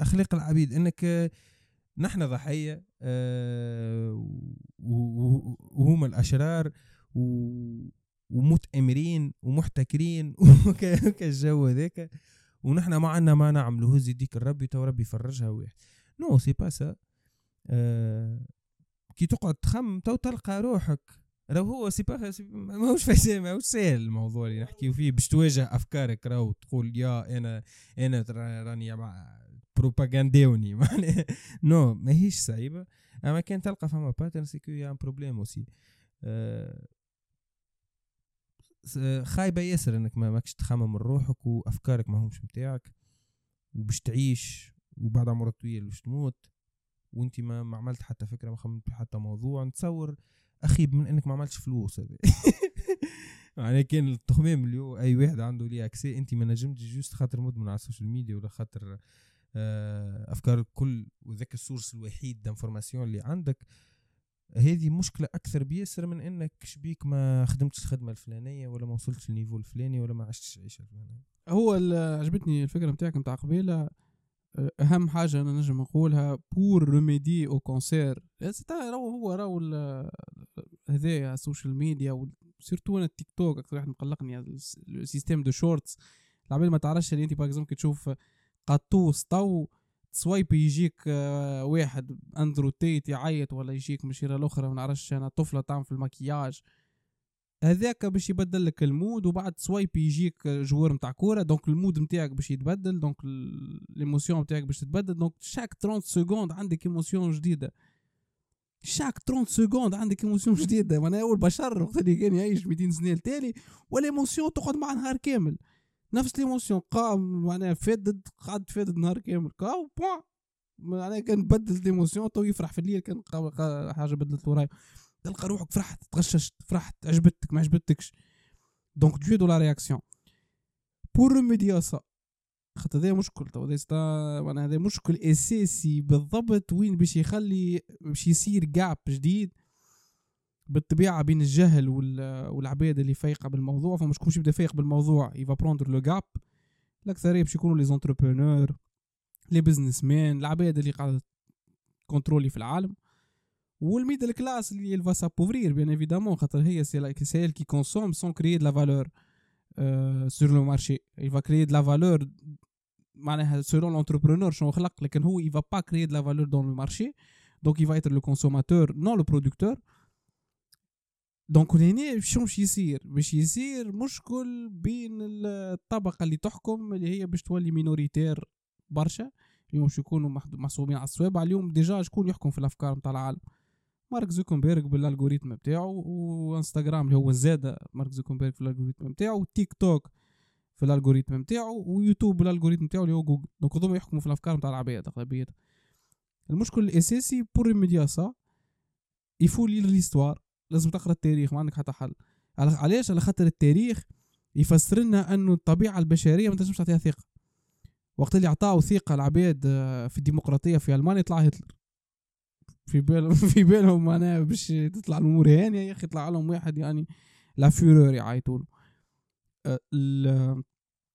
أخلاق العبيد. إنك نحن ضحية آه، و- و- وهم الأشرار ومتأمرين ومحتكرين [LAUGHS] وكالجو هذاك. ونحن ما عندنا ما نعملوا هز يديك الربي تو ربي يفرجها واحد non c'est pas ça كي تقعد تخمم تو تلقى روحك. راهو هو c'est pas ماهوش [LAUGHS] facile ماهوش ساهل الموضوع اللي نحكيو فيه. باش تواجه أفكارك راهو تقول يا أنا أنا راني propagandé [LAUGHS] معناها non ماهيش صعيبة. أما كان تلقى فما pattern c'est qu'il y a un problème aussi خايبة ياسر إنك ما ماكش تخمم من روحك وأفكارك ما همش متاعك وباش تعيش وبعد عمر طويل باش تموت. وانت ما, ما عملت حتى فكرة ما خممت حتى موضوع نتصور اخيب من إنك ما عملتش فلوس يعني [LAUGHS] كان التخمام اليوم أي واحد عنده l'accès انت ما نجمتش juste خاطر مدمن على ال social media ولا خاطر آه، أفكار الكل وذاك ال source الوحيد d'information اللي عندك. هذه مشكلة أكثر بياسر من إنك شبيك ما خدمتش الخدمة الفلانية ولا ما وصلتش لل niveau الفلاني ولا ما عشتش العيشة الفلانية. هو عجبتني الفكرة نتاعك نتاع قبيلة. أهم حاجة أنا نجم نقولها pour remédier au cancer راهو هو راهو هذايا ال social media surtout أنا التيك توك أكثر واحد مقلقني ال système de shorts. العباد ما تعرفش اللي أنت par exemple تشوف قطوس tu swipe يجيك آه، واحد أندرو تيت يعيط ولا يجيك مشيرة الاخرى ما نعرفش أنا طفلة تعمل في المكياج. هذاك باش يبدل لك ال mood وبعد swipe يجيك joueur نتاع كورة. donc ال mood نتاعك باش يتبدل donc l'émotion نتاعك باش تتبدل. donc chaque 30 secondes عندك émotion جديدة. chaque 30 secondes عندك émotion [LAUGHS] جديدة. معناها أول بشر وقت اللي كان يعيش 200 سنة التالي وال émotion تقعد مع نهار كامل. نفس l'émotion قام معناها فادد قعد فادد نهار كامل. qu'au point معناها كان بدل l'émotion تو يفرح في الليل كان حاجة بدلت وراي تلقى روحك فرحت تغششت فرحت عجبتك ما عجبتكش. donc tu dois la réaction pour remédier à ça خاطر هذا مشكل تو هذا هذا مشكل أساسي بالضبط وين باش يخلي باش يصير gap جديد بالطبيعة بين الجهل والعباد اللي فايقة بالموضوع. فما شكونش يبدأ فايق بالموضوع il va prendre le gap الأكثرية باش يكونوا les entrepreneurs les businessmen العباد اللي قاعدة contrôler في العالم. وال middle class اللي il va s'appauvrir bien évidemment خاطر هي c'est la classe qui consomme sans créer de la valeur sur le marché il va créer de la valeur معناها selon l'entrepreneur شنو خلق لكن هو il va pas créer de la valeur dans le marché donc il va être le consommateur non le producteur donc هنا شنو باش يصير؟ باش يصير مشكل بين الطبقة اللي تحكم اللي هي باش تولي minoritaire برشا. اليوم باش يكونوا محصومين على الصوابع اليوم déjà شكون يحكم في الأفكار نتاع العالم؟ مارك زوكنبيرغ بال algorithme بتاعه وانستغرام اللي هو زاد مارك زوكنبيرغ في ال algorithme بتاعه وتيك توك في ال algorithme بتاعه و YouTube بال algorithme بتاعه اللي هو Google. donc هذوما يحكموا في الأفكار نتاع العباد اغلبيتها المشكل الأساسي pour remédier à ça il faut lire l'histoire لازم تقرأ التاريخ ما عندك حتى حل. علاش؟ على خاطر التاريخ يفسر لنا أنه الطبيعة البشرية ما تنجمش تعطيها ثقة. وقت اللي عطاو ثقة العباد آه، في الديمقراطية في ألمانيا طلع هتلر. في بالهم [LAUGHS] في بالهم معناها باش تطلع الأمور هانية. يا أخي طلع لهم واحد يعني le Führer يعيطوا له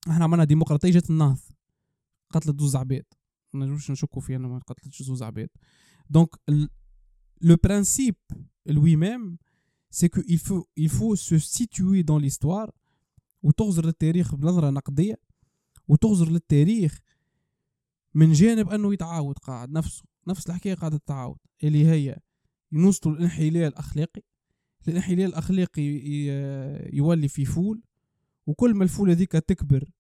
إحنا عملنا ديمقراطية جات النهض. قتلت دوز عباد. ما نجمش نشكوا فيها ما قتلتش دوز عباد. donc le principe lui-même c'est que il faut il faut se situer dans l'histoire وتغزر للتاريخ بنظرة نقدية وتغزر للتاريخ من جانب أنه يتعاود قاعد نفسه. نفس الحكاية قاعدة تتعاود اللي هي نوصلوا للانحلال الأخلاقي الانحلال الأخلاقي يولي في foule وكل ما ال foule هذيك تكبر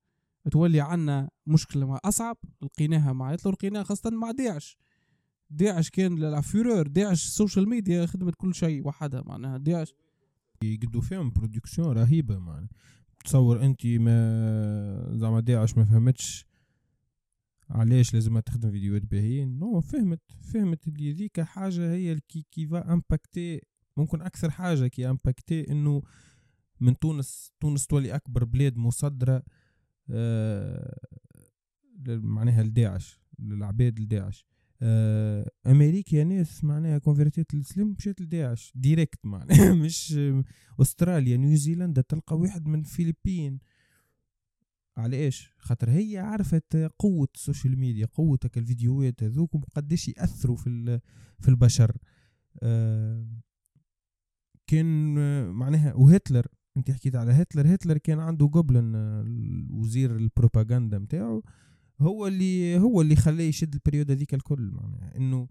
تولي عنا مشكلة أصعب لقيناها مع هتلر لقيناها خاصة مع داعش. داعش كان لافيرور داعش السوشيال ميديا خدمت كل شيء وحدها معناها داعش. يقدوا فيهم برودكسيون رهيبة معناها. تصور انت ما زعما داعش ما فهمتش علاش لازم تخدم فيديوهات باهيين؟ نو فهمت فهمت اللي ذيك حاجة هي كي كي فا امباكتي ممكن أكثر حاجة كي امباكتي إنه من تونس تونس تولي أكبر بلاد مصدرة آه معناها لداعش للعباد لداعش. آه أمريكا ناس معناها convertit للسلم مشات لداعش direct معناها [LAUGHS] مش أستراليا نيوزيلندا تلقى واحد من الفلبين. على إيش؟ خاطر هي عرفت قوة ال social media قوتك الفيديوهات هذوك وقديش يأثروا في في البشر. آه كان معناها وهتلر أنت حكيت على هتلر. هتلر كان عنده قبل وزير البروباغندا متاعه هو اللي هو اللي خلاه يشد ال période هذيك الكل معناها إنه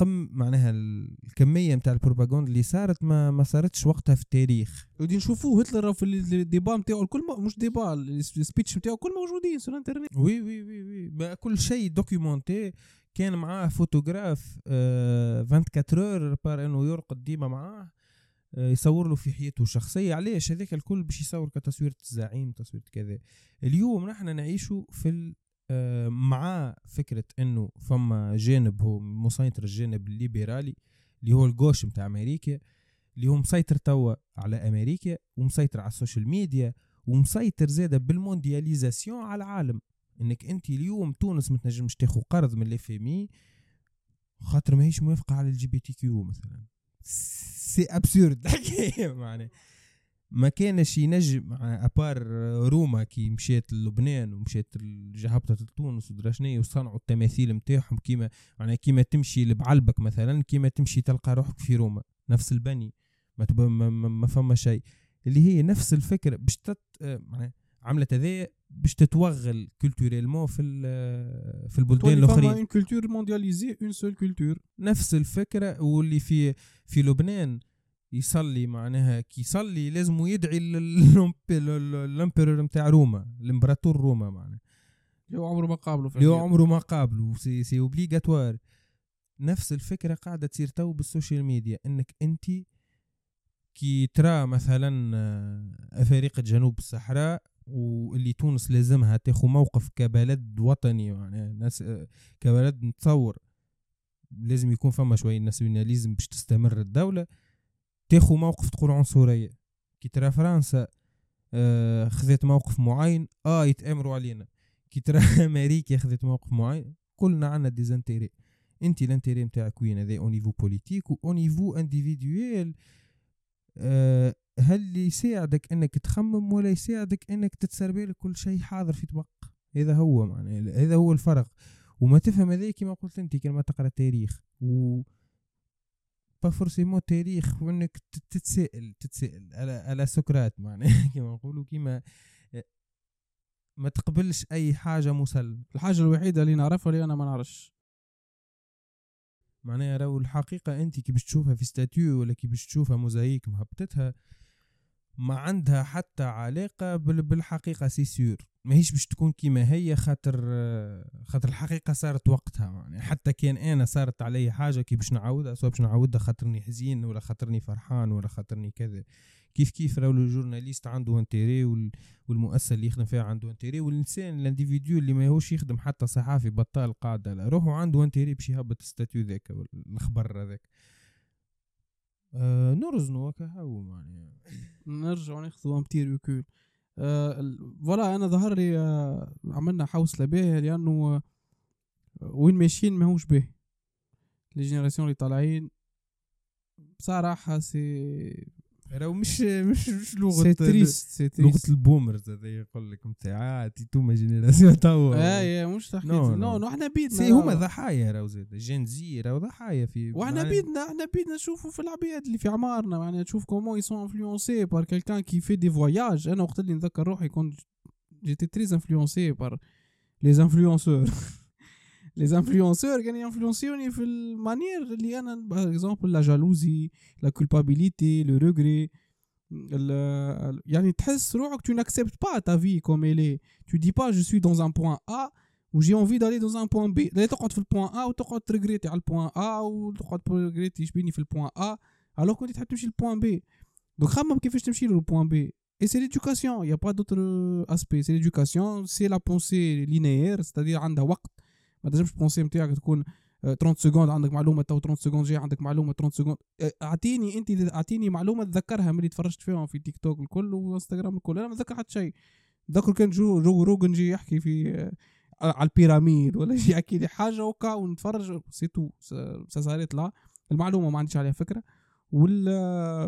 القم معناها الكمية نتاع البروباغندا اللي صارت ما ما صارتش وقتها في التاريخ. ودي نشوفوه هتلر في ال débats نتاعو الكل مش débat ال speech نتاعو الكل موجودين sur الانترنت oui oui oui oui. كل شيء documenté كان معاه فوتوغراف آه 24 heures à part انه يرقد ديما معاه آه يصور له في حياته الشخصية. علاش؟ هذاك الكل باش يصور كتصوير الزعيم تصوير كذا. اليوم نحن نعيشوا في مع فكرة إنه فما جانب هو مسيطر الجانب الليبرالي اللي هو ال gauche نتاع أمريكا اللي هو مسيطر توا على أمريكا ومسيطر على ال social media ومسيطر زاده بال mondialisation على العالم. إنك أنت اليوم تونس ما تنجمش تاخذ قرض من ال FMI خاطر ماهيش موافقة على LGBTQ مثلا. c'est absurde. الحكاية [LAUGHS] معناها. ما كانش ينجم empire روما كي مشيت للبنان ومشيت ل- هبطت لتونس ودرا شنيا وصنعوا التماثيل نتاعهم كيما معناها كيما تمشي لبعلبك مثلا كيما تمشي تلقى روحك في روما. نفس البني ما. ما, ما, ما فما شيء اللي هي نفس الفكرة باش تت... معناها عملت هذايا باش تتوغل culturellement في في البلدان الأخرين. une culture mondialisée une seule culture نفس الفكرة واللي في في لبنان يصلي معناها كي يصلي لازم يدعي ال empereur نتاع روما الامبراطور روما معناها. اللي هو عمره ما قابله اللي هو. عمره ما قابله c'est c'est obligatoire نفس الفكرة قاعدة تصير تو بال social media إنك أنت كي ترى مثلا آه، افارقه جنوب الصحراء واللي تونس لازمها تاخذ موقف كبلد وطني معناها ناس آه، كبلد نتصور لازم يكون فما شوية nationalisme باش تستمر الدولة. تاخذ موقف تقول عنصريه كي ترى فرنسا آه، خذت موقف معين آه يتأمروا علينا. كي ترى [LAUGHS] أمريكا خذت موقف معين كلنا عندنا des intérêts أنت ال intérêt نتاعك وين؟ هذا au niveau politique au niveau individuel آه هل يساعدك إنك تخمم ولا يساعدك إنك تتسربي كل شيء حاضر في طبق؟ هذا هو معناه هذا هو الفرق. وما تفهم هذا كما قلت أنت كلمة تقرأ تاريخ. و pas forcément تاريخ وانك تت- تتسائل تتسائل على على سقراط معناه كما نقولوا كيما ما تقبلش اي حاجة مسلمه الحاجة الوحيدة اللي نعرفها اللي أنا ما نعرفش. معناها راهو الحقيقة أنت كي باش تشوفها في statut ولا كي باش تشوفها موزايك مهبطتها ما عندها حتى علاقة بال- بالحقيقة c'est sûr ماهيش باش تكون كيما هي خاطر خاطر الحقيقة صارت وقتها يعني حتى كان أنا صارت علي حاجة كي باش نعاودها سواء باش نعاودها خاطرني حزين ولا خاطرني فرحان ولا خاطرني كذا. كيف كيف راهو ال journaliste عنده intérêt وال- والمؤسسة اللي يخدم فيها عنده intérêt والإنسان ال individu اللي ما هوش يخدم حتى صحافي بطال قاعد على روحه عنده intérêt باش يهبط ال statut ذاك الخبر هذاك آه نرزنو هكا هاو معناها نرجع ناخذ un petit recul آه ال- voilà أنا ظهر لي آه عملنا حوسله باهيه لأنه وين ماشيين ماهوش باهي. les générations اللي طالعين. بصراحة c'est راهو مش مش مش لغة c'est triste triste ال boomers هذا يقول لك نتاع toute ma génération [LAUGHS] توا اي مش تحكي non، non إحنا بيدنا. c'est هما ضحايا راهو زاد. Gen Z راهو ضحايا في وإحنا بيدنا إحنا بيدنا. نشوفوا في العباد اللي في عمارنا معناها تشوف comment ils sont influencés par quelqu'un qui fait des voyages أنا وقت اللي نذكر روحي كنت j'étais très influencé par les influenceurs les influenceurs كانوا ينفلونسيوني في ال manière اللي أنا par exemple la jalousie la culpabilité le regret يعني تحس روحك tu n'acceptes pas ta vie comme elle est. Tu dis pas je suis dans un point A ou j'ai envie d'aller dans un point B. لا تقعد في ال point A وتقعد تريغريتي على ال point A وتقعد تريغريتي شبيني في ال point A alors كنت تحب تمشي لل point B. donc خمم كيفاش تمشي لل point B? Et c'est l'éducation il y a pas d'autre aspect. C'est l'éducation c'est la pensée linéaire c'est-à-dire عندها وقت ما تنجمش pensée نتاعك تكون آه، 30 secondes عندك معلومة تو 30 secondes جاي عندك معلومة 30 secondes. آه، أعطيني أنت أعطيني معلومة تذكرها من اللي تفرجت فيهم في تيك توك الكل وإنستغرام الكل. أنا ما أتذكر حتى شيء. ذكر كان Joe Joe Rogan جي يحكي في آه، على ال pyramides ولا يجي يحكي لي حاجة وكا ونتفرج. c'est tout صارت لا. المعلومة ما عنديش عليها فكرة. وال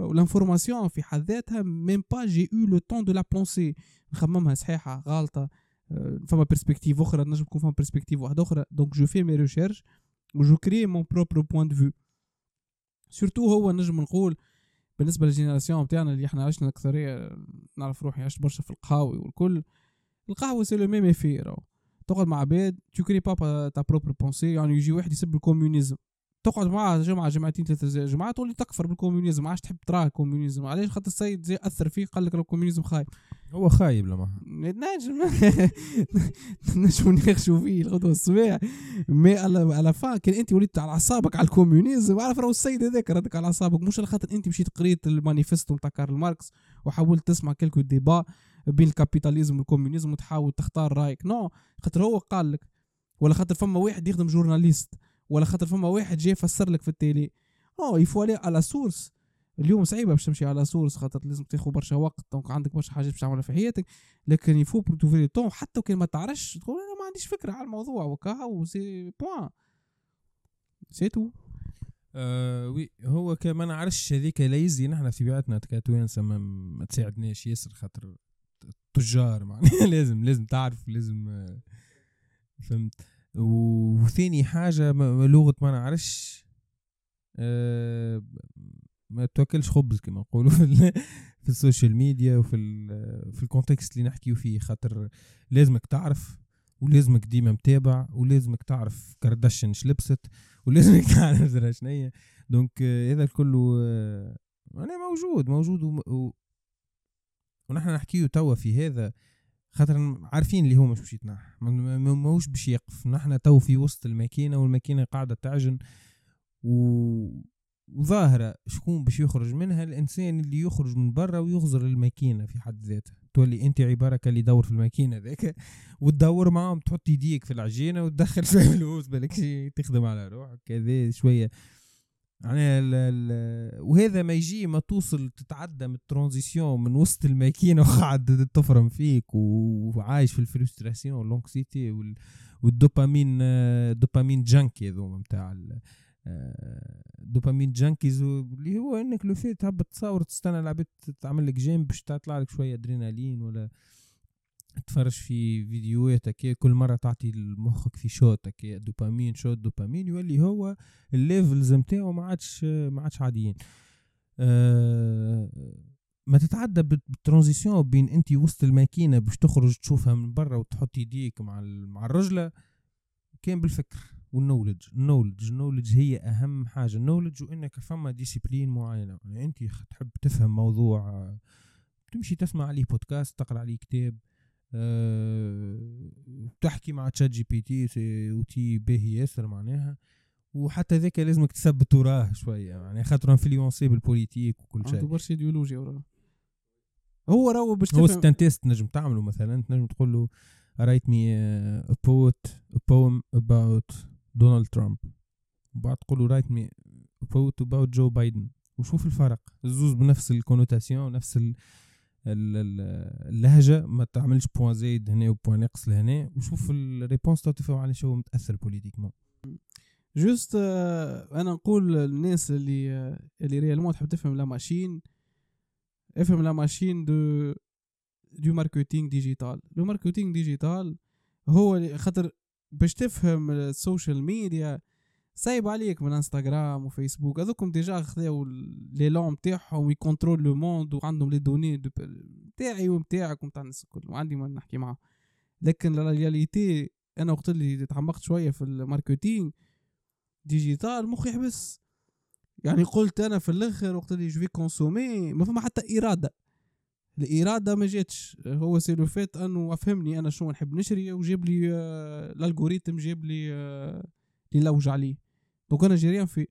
وال information في حد ذاتها même pas j'ai eu le temps de la penser نخممها صحيحة غلطة. آه، فما perspective أخرى نجم تكون فما perspective واحدة أخرى donc je fais mes recherches و je crée mon propre point de vue surtout هو نجم نقول بالنسبة لل génération بتاعنا اللي إحنا عشنا اكثريه نعرف روحي عشت برشا في القهاوي والكل. القهوة c'est le même effet تقعد مع عباد tu crées pas ta propre pensée يعني يجي واحد يسب ال communisme. تقعد معاه جمعة جمعتين ثلاثة جمعات تولي تكفر بال communisme عادش تحب تراه communisme علاش خاطر السيد زي أثر فيه قال لك ال communisme خايب. هو خايب لما. نجم. [LAUGHS] نجم نخشوا فيه الغدوة الصباح. mais على على فا كان أنت وليت على أعصابك على ال communisme عارف راهو السيد هذاك ردك على أعصابك. مش على خاطر أنت مشيت قريت المانيفستو نتاع كارل ماركس وحاولت تسمع quelques débats بين الكابيتاليزم والكوميونيزم وتحاول تختار رأيك. نو خاطر هو قال لك ولا خاطر فما واحد يخدم جورناليست. ولا خاطر فما واحد جاي يفسر لك في التيلي أو يفو عليه على سورس اليوم صعيبة باش تمشي على سورس خاطر لازم تاخذ برشا وقت دونك عندك برشا حاجات باش تعملها في حياتك. لكن يفو بور توفري طون حتى وكان ما تعرفش تقول أنا ما عنديش فكرة على الموضوع وكا سي بوان سي تو آه وي هو كما نعرفش هذيك ليزي نحن في بيئتنا كتوانسة ما تساعدناش ياسر خاطر تجار معناها [LAUGHS] لازم لازم تعرف لازم آه، فهمت. وثاني حاجة لغة ما نعرفش أه ما تاكلش خبز كما نقولوا [LAUGHS] في, ال social media وفي في ال contexte اللي نحكيو فيه. خاطر لازمك تعرف ولازمك ديما متابع ولازمك تعرف كارداشيان لبست ولازمك [LAUGHS] تعرف شنيا. donc هذا الكل يعني موجود موجود و... ونحن نحكيه توا في هذا. خاطر عارفين اللي هو مش باش يتنح ماهوش باش يقف. نحن تو في وسط الماكينة والماكينة قاعدة تعجن و... وظاهرة شكون باش يخرج منها؟ الإنسان اللي يخرج من برا ويغزر الماكينة في حد ذاتها. تولي أنت عباره كاللي يدور في الماكينة ذاك [LAUGHS] وتدور معاهم تحط يديك في العجينة وتدخل [LAUGHS] شوية فلوس بالك تخدم على روحك كذا شوية. يعني وهذا ما يجي ما توصل تتعدى من ال transition من وسط الماكينة [LAUGHS] وقاعد تفرم فيك وعايش في ال frustration وال anxiety والدوبامين dopamine junkie هذوما نتاع dopamine junkies اللي هو إنك لو في تحب تصور تستنى العباد تعمل لك j'aime باش تطلع لك شوية ادرينالين ولا تفرج في فيديوهات كل مرة تعطي لمخك في shoot dopamine shoot dopamine يولي هو ال levels نتاعو ما عادش ما عادش عاديين. أه ما تتعدى بال transition بين انت وسط الماكينة باش تخرج تشوفها من برا وتحط يديك مع مع الرجلة كان بالفكر وال knowledge. ال knowledge ال knowledge هي أهم حاجة. النولج وإنك فما discipline معينة. يعني انت تحب تفهم موضوع تمشي تسمع عليه بودكاست تقرأ عليه كتاب أه تحكي مع تشات جي بي تي وتي باهي ياسر معناها. وحتى ذاك لازمك تثبت وراه شوية يعني خاطر influencé بال politique وكل شيء. عنده برشا إيديولوجيا وراه. هو راهو باش هو ستان تيست نجم تعمله مثلا تنجم تقول له a poet a poem about دونالد ترامب وبعد تقول له me a poem about جو بايدن وشوف الفرق. الزوز بنفس ال connotation نفس ال اللهجة ما تعملش point زايد هنا و point ناقص لهنا. وشوف ال réponse تفهم على شو متأثر بوليتيكمون جوست آه أنا نقول للناس اللي آه اللي réellement تحب تفهم la machine افهم la machine du du marketing digital le marketing digital هو خاطر باش تفهم ال social media صايب عليك من انستغرام وفيسبوك. هذوكم déjà خذاو l'élan تاعهم و ils contrôlent le monde وعندهم les données تاعي ومتاعك ومتاع الناس الكل. وعندي ما نحكي معاهم. لكن la réalité أنا وقت اللي تعمقت شوية في ال marketing digital مخي يحبس. يعني قلت أنا في الأخر وقت اللي j'ai consommé ما فما حتى إرادة. الإرادة ما جاتش. هو c'est le fait أنه أفهمني أنا شو نحب نشري وجاب لي آه l'algorithme جاب لي آه اللي لوج عليه. donc أنا j'ai rien fait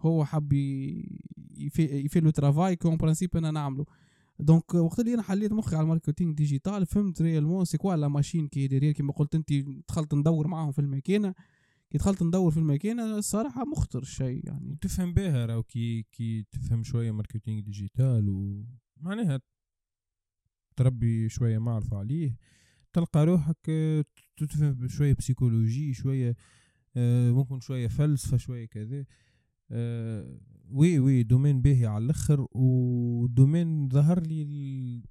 هو حب il fait le travail qu'en principe أنا نعمله donc وقت اللي أنا حليت مخي على ال marketing digital فهمت réellement c'est quoi la machine qui est derrière كيما قلت انت دخلت ندور معاهم في الماكينة. كي دخلت ندور في الماكينة الصراحة مخطر الشيء يعني. تفهم بها راهو كي كي تفهم شوية marketing digital ومعناها تربي شوية معرفة عليه تلقى روحك تفهم شوية psychologie شوية ممكن شوية فلسفة شوية كذا. آه، oui oui domaine باهي على الأخر و domaine ظهر لي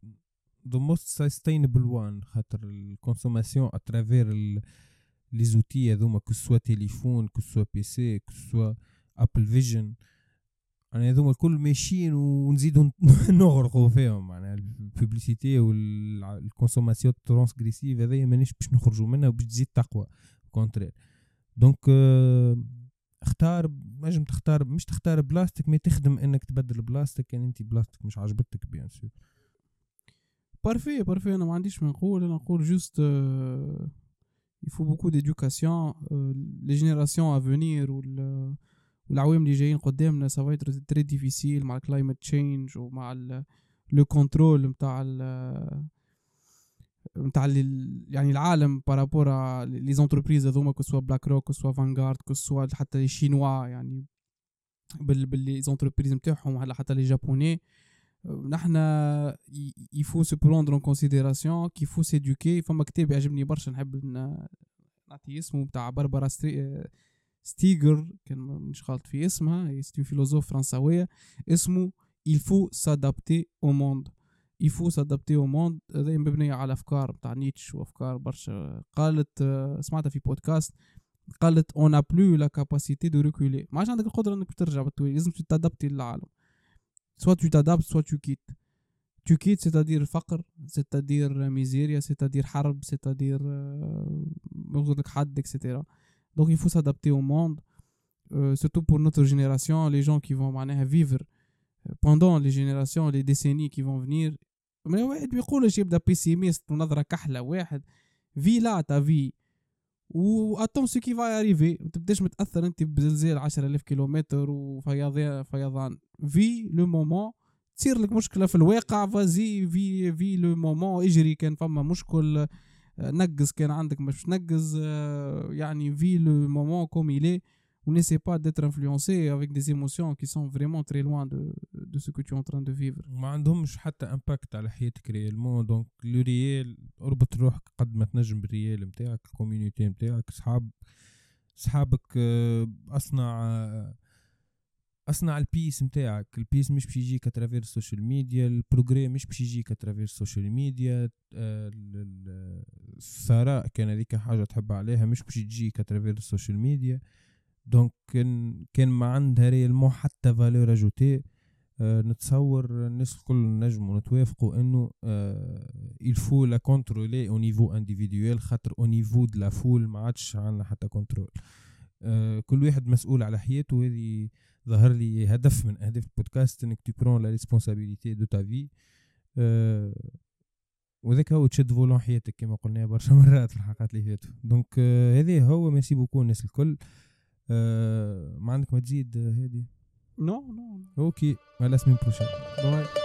the most sustainable one خاطر ال consommation à travers les outils هذوما que ce soit téléphone que ce soit PC que ce soit ابل فيجن يعني هذوما الكل ماشيين ونزيدو [LAUGHS] نغرقوا فيهم. معناها ال publicité وال consommation transgressive هذايا مانيش باش نخرجوا منها وباش تزيد تقوى. contraire donc اختار نجم تختار مش تختار بلاصتك ما تخدم إنك تبدل بلاصتك كان انت بلاصتك مش عجبتك بيان سور بارفي بارفي أنا ما عنديش ما نقول أنا نقول juste il faut beaucoup d'éducation les générations venir والعوام اللي جايين قدامنا être très difficile مع ال climate change ومع le contrôle نتاع نتاع يعني العالم par rapport les entreprises هذوما soit بلاك روك que ce soit فانغارد soit حتى les Chinois يعني بال بال les entreprises نتاعهم ولا حتى les Japonais. نحن il faut se prendre en considération qu'il faut s'éduquer فما كتاب يعجبني برشا نحب نعطي اسمه بتاع باربرا ستيغلر كان مش غلط في اسمها c'est philosophe فرنساوية اسمه il faut s'adapter au monde. il faut adapter au monde هذه مبنية على أفكار نتاع نيتش وأفكار برشا. قالت آه، سمعتها في بودكاست قالت on a plus la capacité de reculer ما عادش عندك القدرة إنك ترجع بالطويل لازم تتادبتي للعالم. soit tu t'adaptes soit tu quittes tu quittes c'est-à-dire الفقر c'est-à-dire ميزيريا c'est-à-dire حرب c'est-à-dire يغزر لك حد et cetera donc il faut adapter au monde surtout pour notre génération les jeunes qui vont معناها vivre pendant les générations les décennies qui vont venir. ما واحد بيقولش يبدا pessimiste ونظره كحله واحد fais la ta vie et attends ce qui va arriver ما تبداش متاثر انت بزلزال 10000 كيلومتر وفيضان فيضان vis le moment تصير لك مشكله في الواقع vas-y vis vis le moment اجري كان فما مشكل نقز كان عندك مش نقز يعني vis le moment comme il est ou n'essaie pas d'être influencé avec des émotions qui sont vraiment très loin de, de ce que tu es en train de vivre. ما عندهمش حتى impact على حياتك réellement donc le réel اربط روحك قد ما تنجم بال réel نتاعك ال community نتاعك صحاب صحابك أصنع أصنع ال peace نتاعك. ال peace مش باش يجيك à travers ال social media ال progrès مش باش يجيك à travers ال social media الثراء كان هذيك حاجة تحب عليها مش باش تجيك à travers ال social media donc كان ما عندها réellement حتى valeur ajoutée أه نتصور الناس الكل نجموا نتوافقوا إنه il faut la contrôler au niveau individuel خاطر au niveau de la foule ما عادش عندنا حتى contrôle أه كل واحد مسؤول على حياته. وهذه ظهر لي هدف من أهداف البودكاست إنك tu prends la responsabilité de ta vie وذاك هو تشد volant حياتك كما قلنا برشا [LAUGHS] مرات في الحلقات اللي فاتوا. donc أه هذا هو. merci beaucoup الناس الكل. أه ما عندك ما تزيد هادي. non non OK à la semaine prochaine bye.